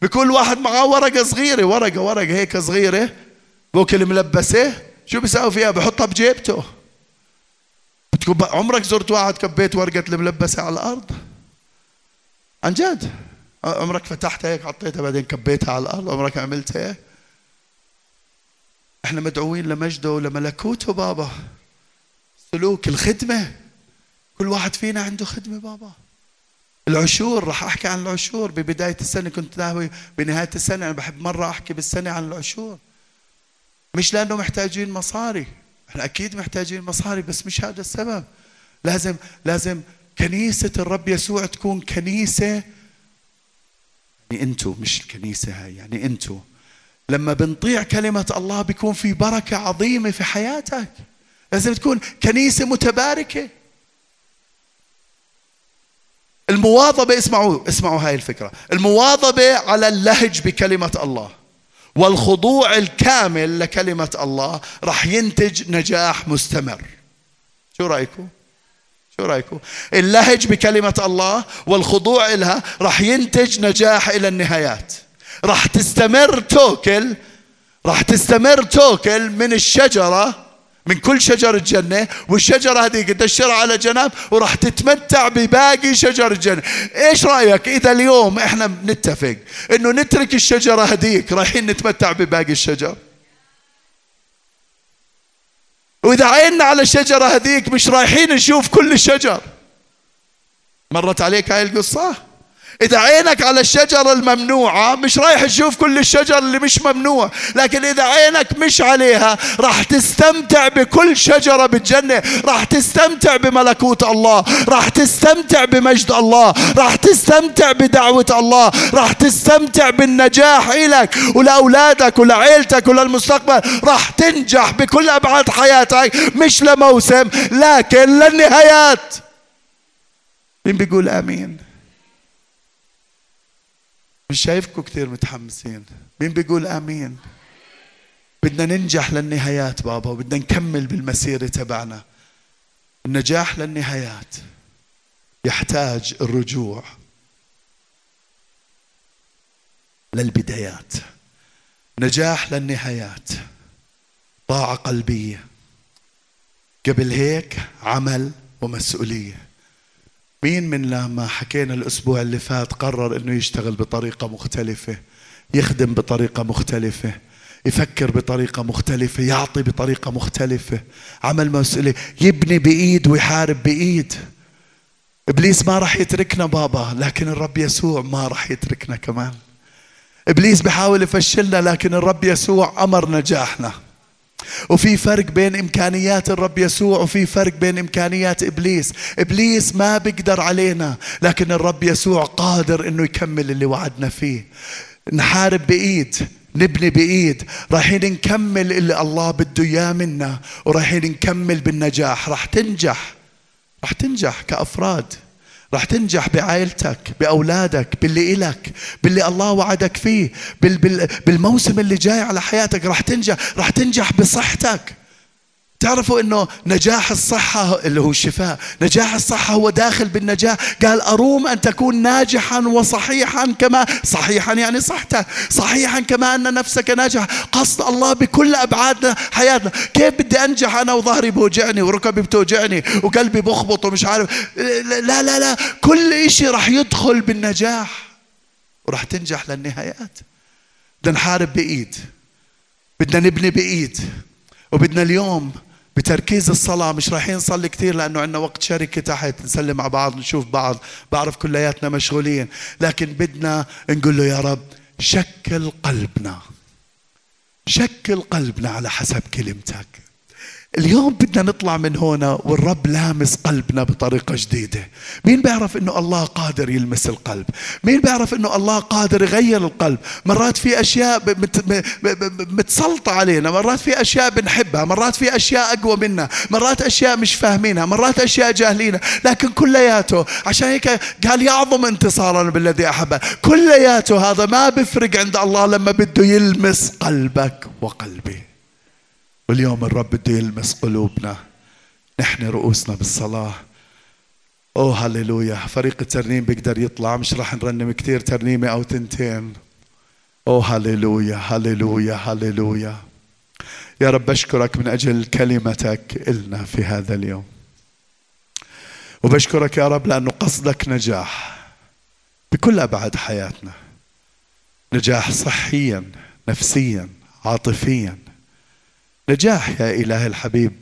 بكل واحد معاه ورقة صغيرة ورقة ورقة هيك صغيرة. بوكل ملبسة. شو بيساوي فيها؟ بحطها بجيبته. بتكون عمرك زرت واحد كبيت ورقة الملبسة على الأرض؟ عن جد؟ عمرك فتحتها هيك حطيتها بعدين كبيتها على الأرض؟ عمرك عملت هيك؟ إحنا مدعوين لمجده ولملكوته بابا. سلوك الخدمة. كل واحد فينا عنده خدمة بابا. العشور راح أحكي عن العشور. ببداية السنة كنت ناوي بنهاية السنة أنا بحب مرة أحكي بالسنة عن العشور. مش لأنه محتاجين مصاري. إحنا أكيد محتاجين مصاري بس مش هذا السبب. لازم لازم كنيسة الرب يسوع تكون كنيسة. يعني أنتو مش الكنيسة هاي يعني أنتو. لما بنطيع كلمة الله بيكون في بركة عظيمة في حياتك. لازم تكون كنيسة متباركة. المواظبة اسمعوا اسمعوا هاي الفكرة. المواظبة على اللهج بكلمة الله. والخضوع الكامل لكلمة الله راح ينتج نجاح مستمر. شو رأيكم؟ شو رأيكم؟ اللهج بكلمة الله والخضوع لها راح ينتج نجاح إلى النهايات. راح تستمر توكل راح تستمر توكل من الشجرة من كل شجر الجنة والشجرة هذه تشرها على جنب وراح تتمتع بباقي شجر الجنة. إيش رأيك إذا اليوم إحنا بنتفق إنه نترك الشجرة هذيك رايحين نتمتع بباقي الشجر؟ وإذا عيننا على الشجرة هذيك مش رايحين نشوف كل الشجر مرت عليك هاي القصة؟ إذا عينك على الشجرة الممنوعة مش رايح تشوف كل الشجر اللي مش ممنوع لكن إذا عينك مش عليها راح تستمتع بكل شجرة بالجنة راح تستمتع بملكوت الله راح تستمتع بمجد الله راح تستمتع بدعوة الله راح تستمتع بالنجاح إلك ولأولادك ولعيلتك وللمستقبل راح تنجح بكل أبعاد حياتك مش لموسم لكن للنهايات. مين بيقول آمين؟ مش شايفكم كثير متحمسين. مين بيقول آمين؟ بدنا ننجح للنهايات بابا وبدنا نكمل بالمسيرة تبعنا. النجاح للنهايات يحتاج الرجوع للبدايات. نجاح للنهايات طاعة قلبية. قبل هيك عمل ومسؤولية. مين من لما حكينا الأسبوع اللي فات قرر أنه يشتغل بطريقة مختلفة يخدم بطريقة مختلفة يفكر بطريقة مختلفة يعطي بطريقة مختلفة عمل مسؤولية يبني بإيد ويحارب بإيد. إبليس ما راح يتركنا بابا لكن الرب يسوع ما راح يتركنا كمان. إبليس بحاول يفشلنا لكن الرب يسوع أمر نجاحنا. وفي فرق بين إمكانيات الرب يسوع وفي فرق بين إمكانيات إبليس. إبليس ما بيقدر علينا لكن الرب يسوع قادر إنه يكمل اللي وعدنا فيه. نحارب بإيد نبني بإيد. رايحين نكمل اللي الله بده إياه منا ورايحين نكمل بالنجاح. راح تنجح راح تنجح كأفراد. راح تنجح بعائلتك بأولادك باللي إلك باللي الله وعدك فيه بالموسم اللي جاي على حياتك راح تنجح راح تنجح بصحتك. تعرفوا إنه نجاح الصحة اللي هو الشفاء نجاح الصحة هو داخل بالنجاح. قال أروم أن تكون ناجحا وصحيحا كما صحيحا يعني صحتك صحيحا كما أن نفسك ناجح قصد الله بكل أبعاد حياتنا. كيف بدي أنجح أنا وظهري بوجعني وركبي بتوجعني وقلبي بخبط ومش عارف. لا لا لا كل إشي راح يدخل بالنجاح وراح تنجح للنهايات. بدنا نحارب بإيد بدنا نبني بإيد وبدنا اليوم بتركيز الصلاة مش رايحين نصلي كثير لأنه عندنا وقت شركة تحت نسلم مع بعض نشوف بعض بعرف كلياتنا مشغولين لكن بدنا نقول له يا رب شكل قلبنا شكل قلبنا على حسب كلمتك. اليوم بدنا نطلع من هنا والرب لامس قلبنا بطريقة جديدة. مين بيعرف إنه الله قادر يلمس القلب؟ مين بيعرف إنه الله قادر يغير القلب؟ مرات في أشياء متسلطة علينا مرات في أشياء بنحبها مرات في أشياء أقوى منا مرات أشياء مش فاهمينها مرات أشياء جاهلينها لكن كلياته عشان هيك قال يعظم انتصارنا بالذي احبه كلياته هذا ما بفرق عند الله لما بده يلمس قلبك وقلبي. واليوم الرب بده يلمس قلوبنا. نحن رؤوسنا بالصلاة. أوه هللويا. فريق الترنيم بيقدر يطلع. مش راح نرنم كثير ترنيمة أو تنتين. أوه هللويا هللويا هللويا. يا رب بشكرك من أجل كلمتك إلنا في هذا اليوم. وبشكرك يا رب لأنه قصدك نجاح بكل أبعاد حياتنا. نجاح صحيا نفسيا عاطفيا. نجاح يا إله الحبيب.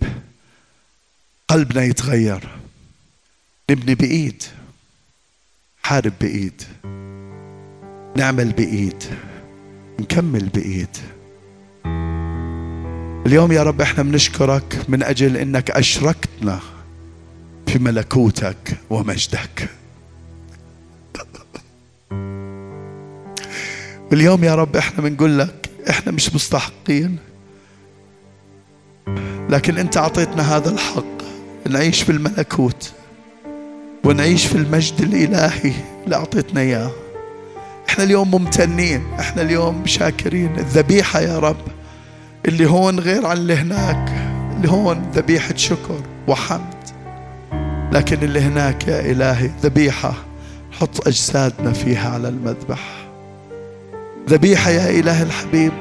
قلبنا يتغير. نبني بإيد. حارب بإيد. نعمل بإيد. نكمل بإيد. اليوم يا رب إحنا بنشكرك من أجل أنك أشركتنا في ملكوتك ومجدك. واليوم يا رب إحنا بنقول لك إحنا مش مستحقين. لكن أنت أعطيتنا هذا الحق نعيش في الملكوت ونعيش في المجد الإلهي اللي أعطيتنا إياه. إحنا اليوم ممتنين إحنا اليوم شاكرين. الذبيحة يا رب اللي هون غير عن اللي هناك اللي هون ذبيحة شكر وحمد. لكن اللي هناك يا إلهي ذبيحة حط أجسادنا فيها على المذبح. ذبيحة يا إله الحبيب.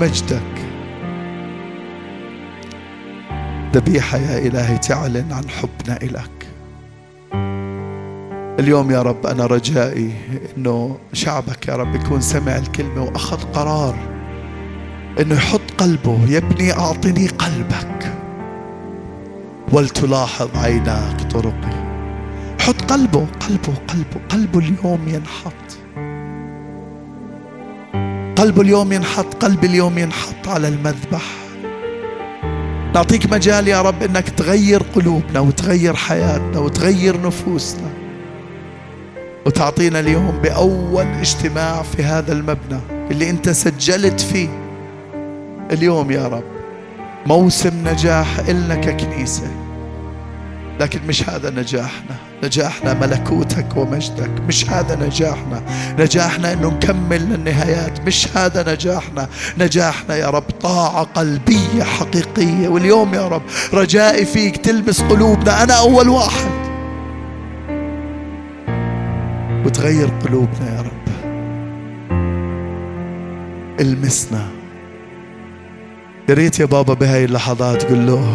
مجدك. ذبيحة يا إلهي تعلن عن حبنا إلك اليوم يا رب أنا رجائي أنه شعبك يا رب يكون سمع الكلمة وأخذ قرار أنه يحط قلبه يبني أعطني قلبك. ولتلاحظ عيناك طرقي. حط قلبه قلبه قلبه قلبه اليوم ينحط. قلبه اليوم ينحط قلبي اليوم ينحط على المذبح. نعطيك مجال يا رب إنك تغير قلوبنا وتغير حياتنا وتغير نفوسنا. وتعطينا اليوم بأول اجتماع في هذا المبنى اللي أنت سجلت فيه. اليوم يا رب موسم نجاح إلنا ككنيسة لكن مش هذا نجاحنا. نجاحنا ملكوتك ومجدك. مش هذا نجاحنا. نجاحنا إنه نكمل للنهايات. مش هذا نجاحنا. نجاحنا يا رب طاعة قلبية حقيقية. واليوم يا رب رجائي فيك تلمس قلوبنا. أنا أول واحد. وتغير قلوبنا يا رب. المسنا. يا ريت يا بابا بهاي اللحظات قل له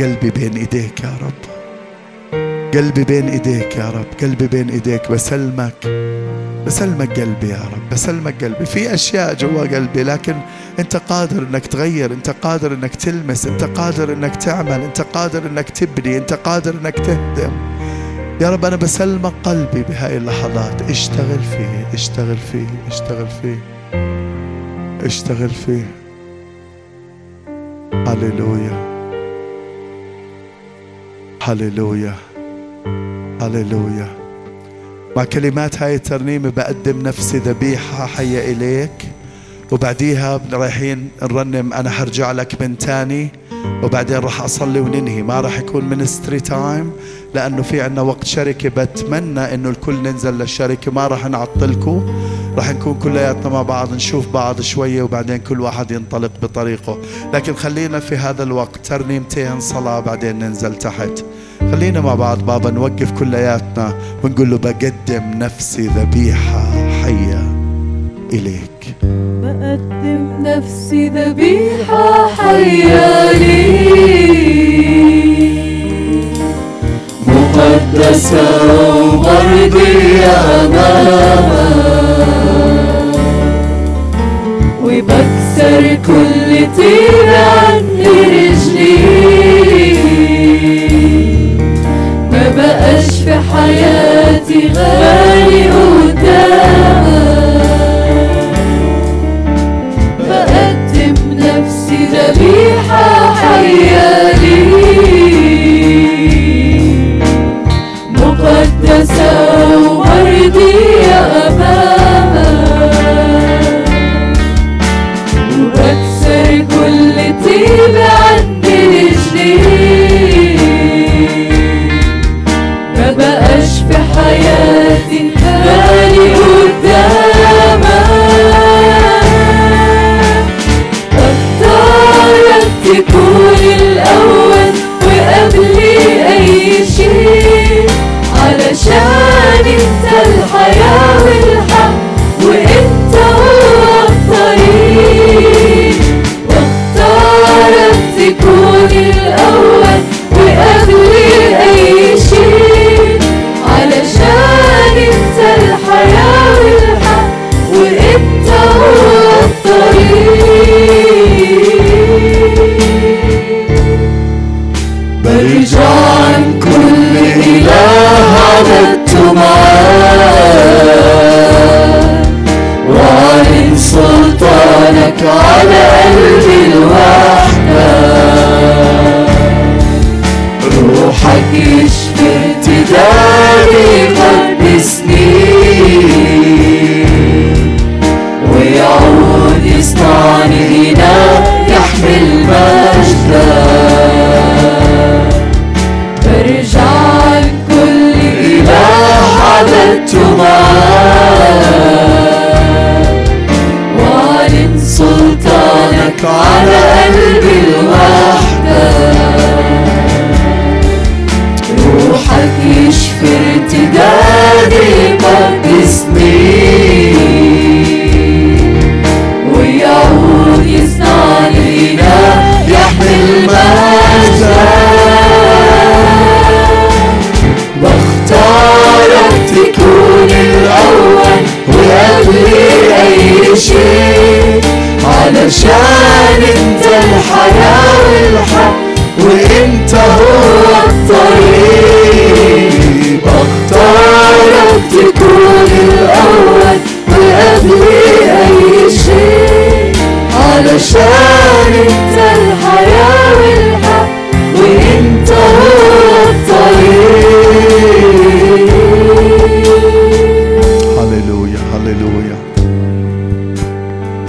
قلبي بين إيديك يا رب. قلبي بين إيديك يا رب قلبي بين إيديك بسلمك بسلمك قلبي يا رب بسلمك قلبي. في أشياء جوا قلبي لكن أنت قادر إنك تغير أنت قادر إنك تلمس أنت قادر إنك تعمل أنت قادر إنك تبني أنت قادر إنك تهدم. يا رب أنا بسلمك قلبي بهاي اللحظات. اشتغل فيه اشتغل فيه اشتغل فيه اشتغل فيه. هللويا هللويا. هللويا. مع كلمات هاي الترنيمة بقدم نفسي ذبيحة حية إليك. وبعديها رايحين نرنم أنا حرجع لك من تاني. وبعدين راح أصلي وننهي. ما راح يكون منستري تايم لأنه في عنا وقت شركة بتمنى أنه الكل ننزل للشركة. ما راح نعطلكم راح نكون كلياتنا مع بعض نشوف بعض شوية وبعدين كل واحد ينطلق بطريقه. لكن خلينا في هذا الوقت ترنيمتين صلاة بعدين ننزل تحت. خلينا مع بعض بابا نوقف كلياتنا ونقول له بقدم نفسي ذبيحة حية إليك. بقدم نفسي ذبيحة حية ليك. مقدسة ومرضية أمامك. وبكسر كل طين عن في حياتي غالي قدامك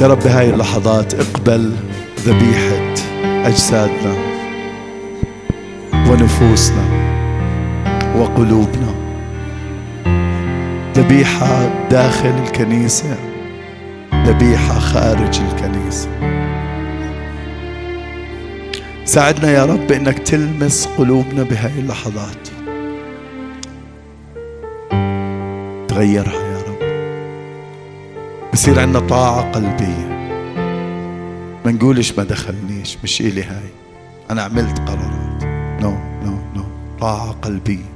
يا رب اللحظات اقبل ذبيحة أجسادنا ونفوسنا وقلوبنا. ذبيحة داخل الكنيسة ذبيحة خارج الكنيسة. ساعدنا يا رب إنك تلمس قلوبنا بهاي اللحظات. تغيرها يا رب. بصير عندنا طاعة قلبية. ما نقولش ما دخلنيش مش إلي هاي. أنا عملت قرارات. no no no طاعة قلبية.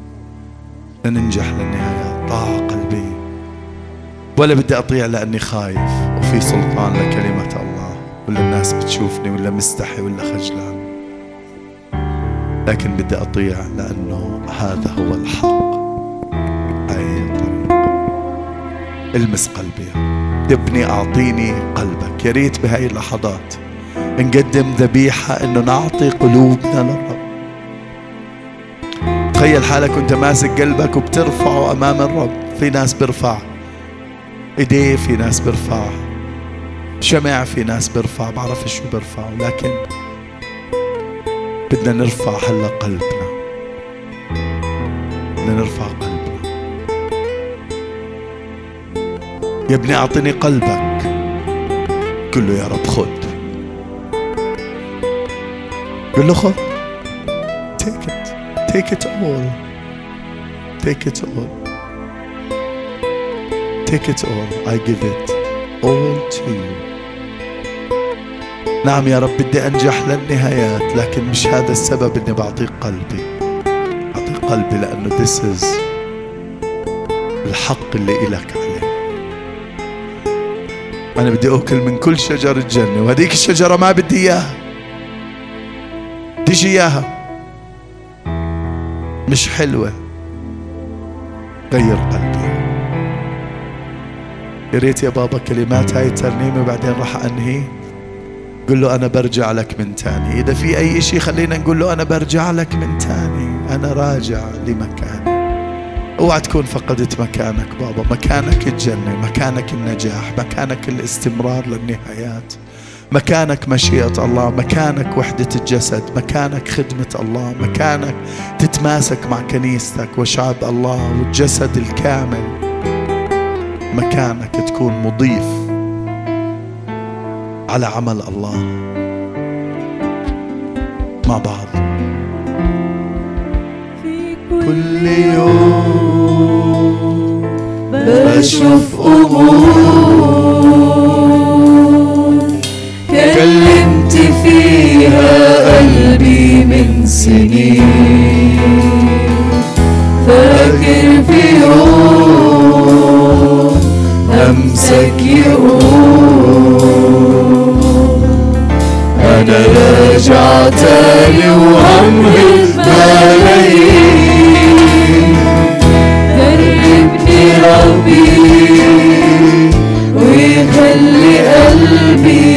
لننجح للنهاية. طاعة قلبية ولا بدي أطيع لأني خايف. وفي سلطان لكلمة الله. ولا الناس بتشوفني ولا مستحي ولا خجلان. لكن بدي أطيع لأنه هذا هو الحق. أي طريق المس قلبي. يا ابني أعطيني قلبك. يا ريت بهاي اللحظات نقدم ذبيحة إنه نعطي قلوبنا للرب. تخيل حالك وأنت ماسك قلبك وبترفعه أمام الرب. في ناس بيرفع إيديه في ناس بيرفع شمع في ناس بيرفع بعرف شو بيرفعوا لكن بدنا نرفع هلا قلبنا. بدنا نرفع قلبنا. يا ابني أعطني قلبك. قل له يا رب خد. قل له خد. Take it. Take it all. Take it all. Take it all. I give it all to you. نعم يا رب بدي أنجح للنهايات لكن مش هذا السبب إني بعطيك قلبي. أعطيك قلبي لأنه this is الحق اللي إلك عليه. أنا بدي أكل من كل شجر الجنة وهذيك الشجرة ما بدي إياها. تيجي إياها. مش حلوة. غير قلبي. يا ريت يا بابا كلمات هاي الترنيمة بعدين راح أنهي. قل له أنا برجع لك من تاني. إذا في أي شيء خلينا نقول له أنا برجع لك من تاني. أنا راجع لمكاني. أوعى تكون فقدت مكانك بابا. مكانك الجنة مكانك النجاح مكانك الاستمرار للنهايات. مكانك مشيئة الله مكانك وحدة الجسد مكانك خدمة الله مكانك تتماسك مع كنيستك وشعب الله والجسد الكامل. مكانك تكون مضيف. على عمل الله مع بعض. في كل يوم بشوف أمور كلمت فيها قلبي من سنين. فاكر في يوم همسك يقول راجع تاني وهنهض ملايين دربني ربي ويخلي قلبي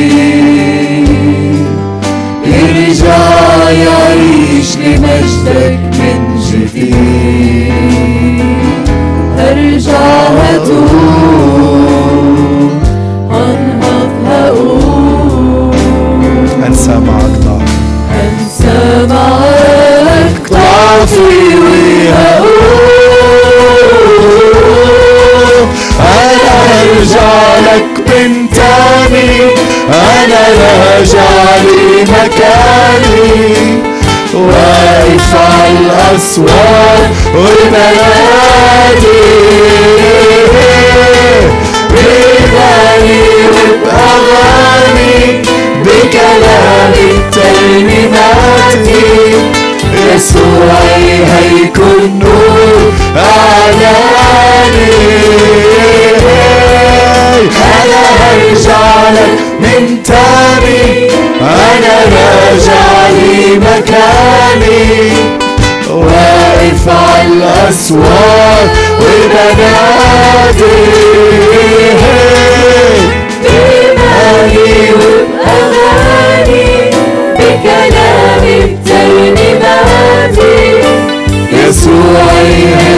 يرجع يعيش لمجدك. أنا راجع لمكاني واقف على الأسوار والبنادي بغني وبأغاني. بكلامي ترنيماتي يسوعي هيكون نور أعلاني أنا هرجع لك من تاني أنا راجع لمكاني واقف على الأسوار وبنادي بإيماني وبأغاني بكلامي بترنيماتي يسوعي هيكون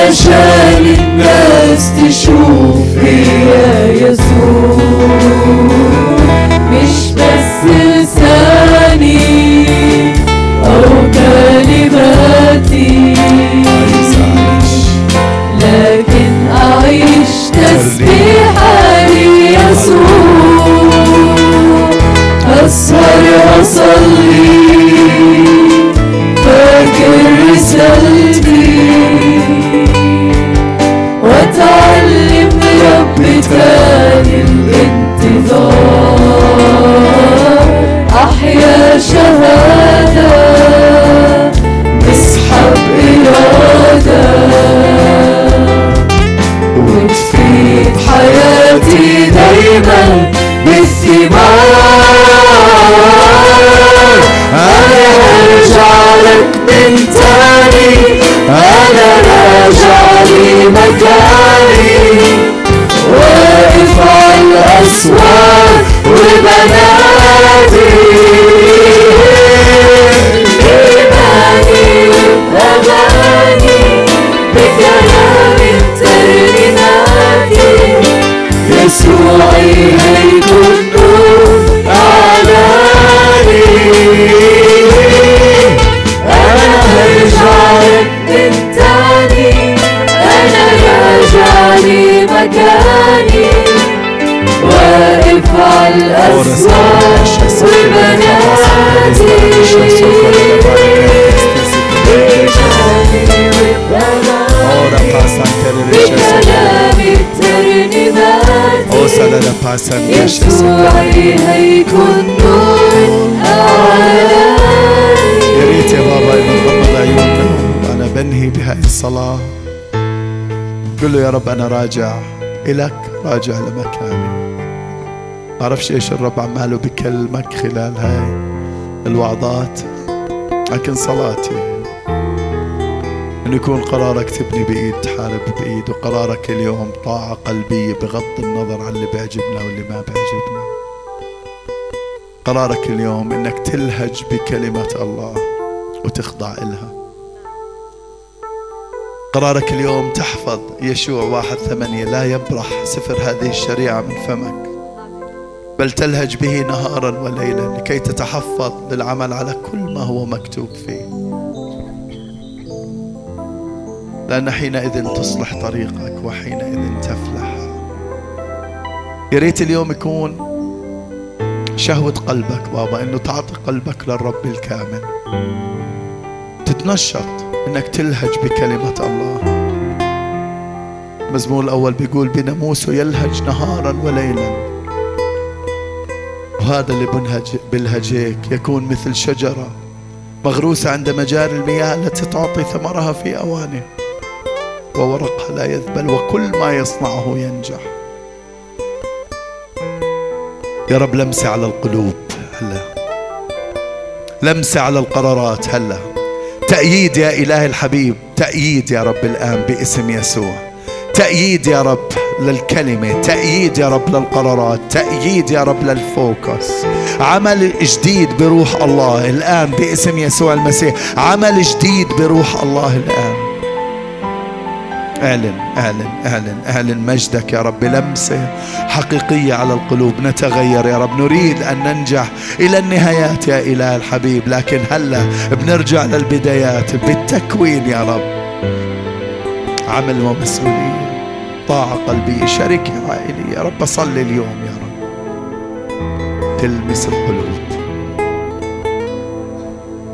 علشان الناس تشوف فيا يسوع. مش بس لساني أو كلماتي لكن أعيش تسبيحة ليسوع. أسهر أصلي فاكر رسالتي. مكان الانتظار أحيا شهادة نسحب إرادة وتفيد حياتي دايما بالثمار أنا أرجع لك من تاني أنا راجع لي على الأسواق وبنادي إيماني وبأغاني بكلام ترنيماتي يسوعي هيكون يا ريت يا بابا وأنا بنهي الصلاة قل له يا رب أنا راجع الك راجع لمكاني. بعرفش إيش الرب عماله بكلمك خلال هاي الوعظات. لكن صلاتي إنه يكون قرارك تبني بإيد تحارب بإيد وقرارك اليوم طاعة قلبية بغض النظر عن اللي بيعجبنا واللي ما بيعجبنا. قرارك اليوم إنك تلهج بكلمة الله وتخضع إلها. قرارك اليوم تحفظ يشوع واحد ثمانية لا يبرح سفر هذه الشريعة من فمك. بل تلهج به نهارا وليلا لكي تتحفظ للعمل على كل ما هو مكتوب فيه. لأن حينئذ تصلح طريقك وحينئذ تفلح. يا ريت اليوم يكون شهوة قلبك بابا إنه تعطي قلبك للرب الكامل. تتنشط إنك تلهج بكلمة الله. المزمور الأول بيقول بناموسه يلهج نهارا وليلا. وهذا اللي بنهج بلهجيك يكون مثل شجرة مغروسة عند مجاري المياه التي تعطي ثمرها في أوانه وورقها لا يذبل وكل ما يصنعه ينجح. يا رب لمسة على القلوب هلا. لمسة على القرارات هلا. تأييد يا إله الحبيب تأييد يا رب الآن باسم يسوع. تأييد يا رب للكلمة تأييد يا رب للقرارات تأييد يا رب للفوكس. عمل جديد بروح الله الآن باسم يسوع المسيح. عمل جديد بروح الله الآن. اعلن اعلن اعلن اعلن مجدك يا رب لمسة حقيقية على القلوب. نتغير يا رب نريد أن ننجح إلى النهايات يا إله الحبيب. لكن هلأ بنرجع للبدايات بالتكوين يا رب. عمل ومسؤولية. طاعه قلبيه شركه عائليه يا رب اصلي اليوم يا رب. تلمس القلوب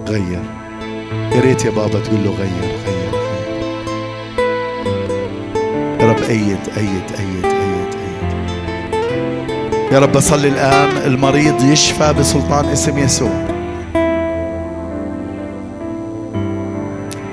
غير. يا ريت يا بابا تقول له غير غير غير. يا رب أيد أيد أيد أيد أيد. يا رب أصلي الآن. المريض يشفى بسلطان اسم يسوع.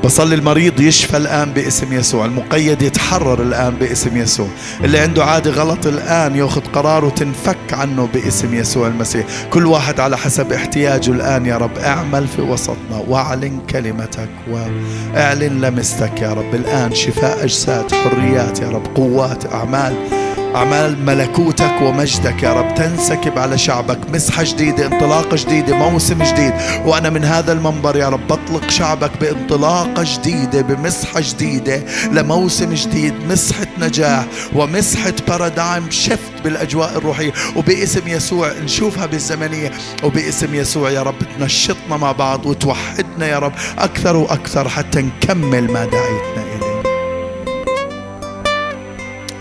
بصلي المريض يشفى الآن باسم يسوع. المقيد يتحرر الآن باسم يسوع. اللي عنده عادة غلط الآن يأخذ قرار وتنفك عنه باسم يسوع المسيح. كل واحد على حسب احتياجه الآن يا رب. اعمل في وسطنا واعلن كلمتك واعلن لمستك يا رب. الآن شفاء أجساد حريات يا رب قوات أعمال. أعمال ملكوتك ومجدك يا رب. تنسكب على شعبك. مسحة جديدة انطلاقة جديدة موسم جديد. وأنا من هذا المنبر يا رب بطلق شعبك بانطلاقة جديدة بمسحة جديدة لموسم جديد. مسحة نجاح ومسحة بارادايم شفت بالأجواء الروحية. وباسم يسوع نشوفها بالزمنية. وباسم يسوع يا رب تنشطنا مع بعض وتوحدنا يا رب أكثر وأكثر حتى نكمل ما دعيتنا إليه.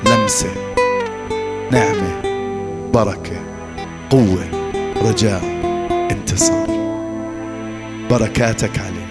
لمسة. نعمة بركة قوة رجاء انتصار. بركاتك عليه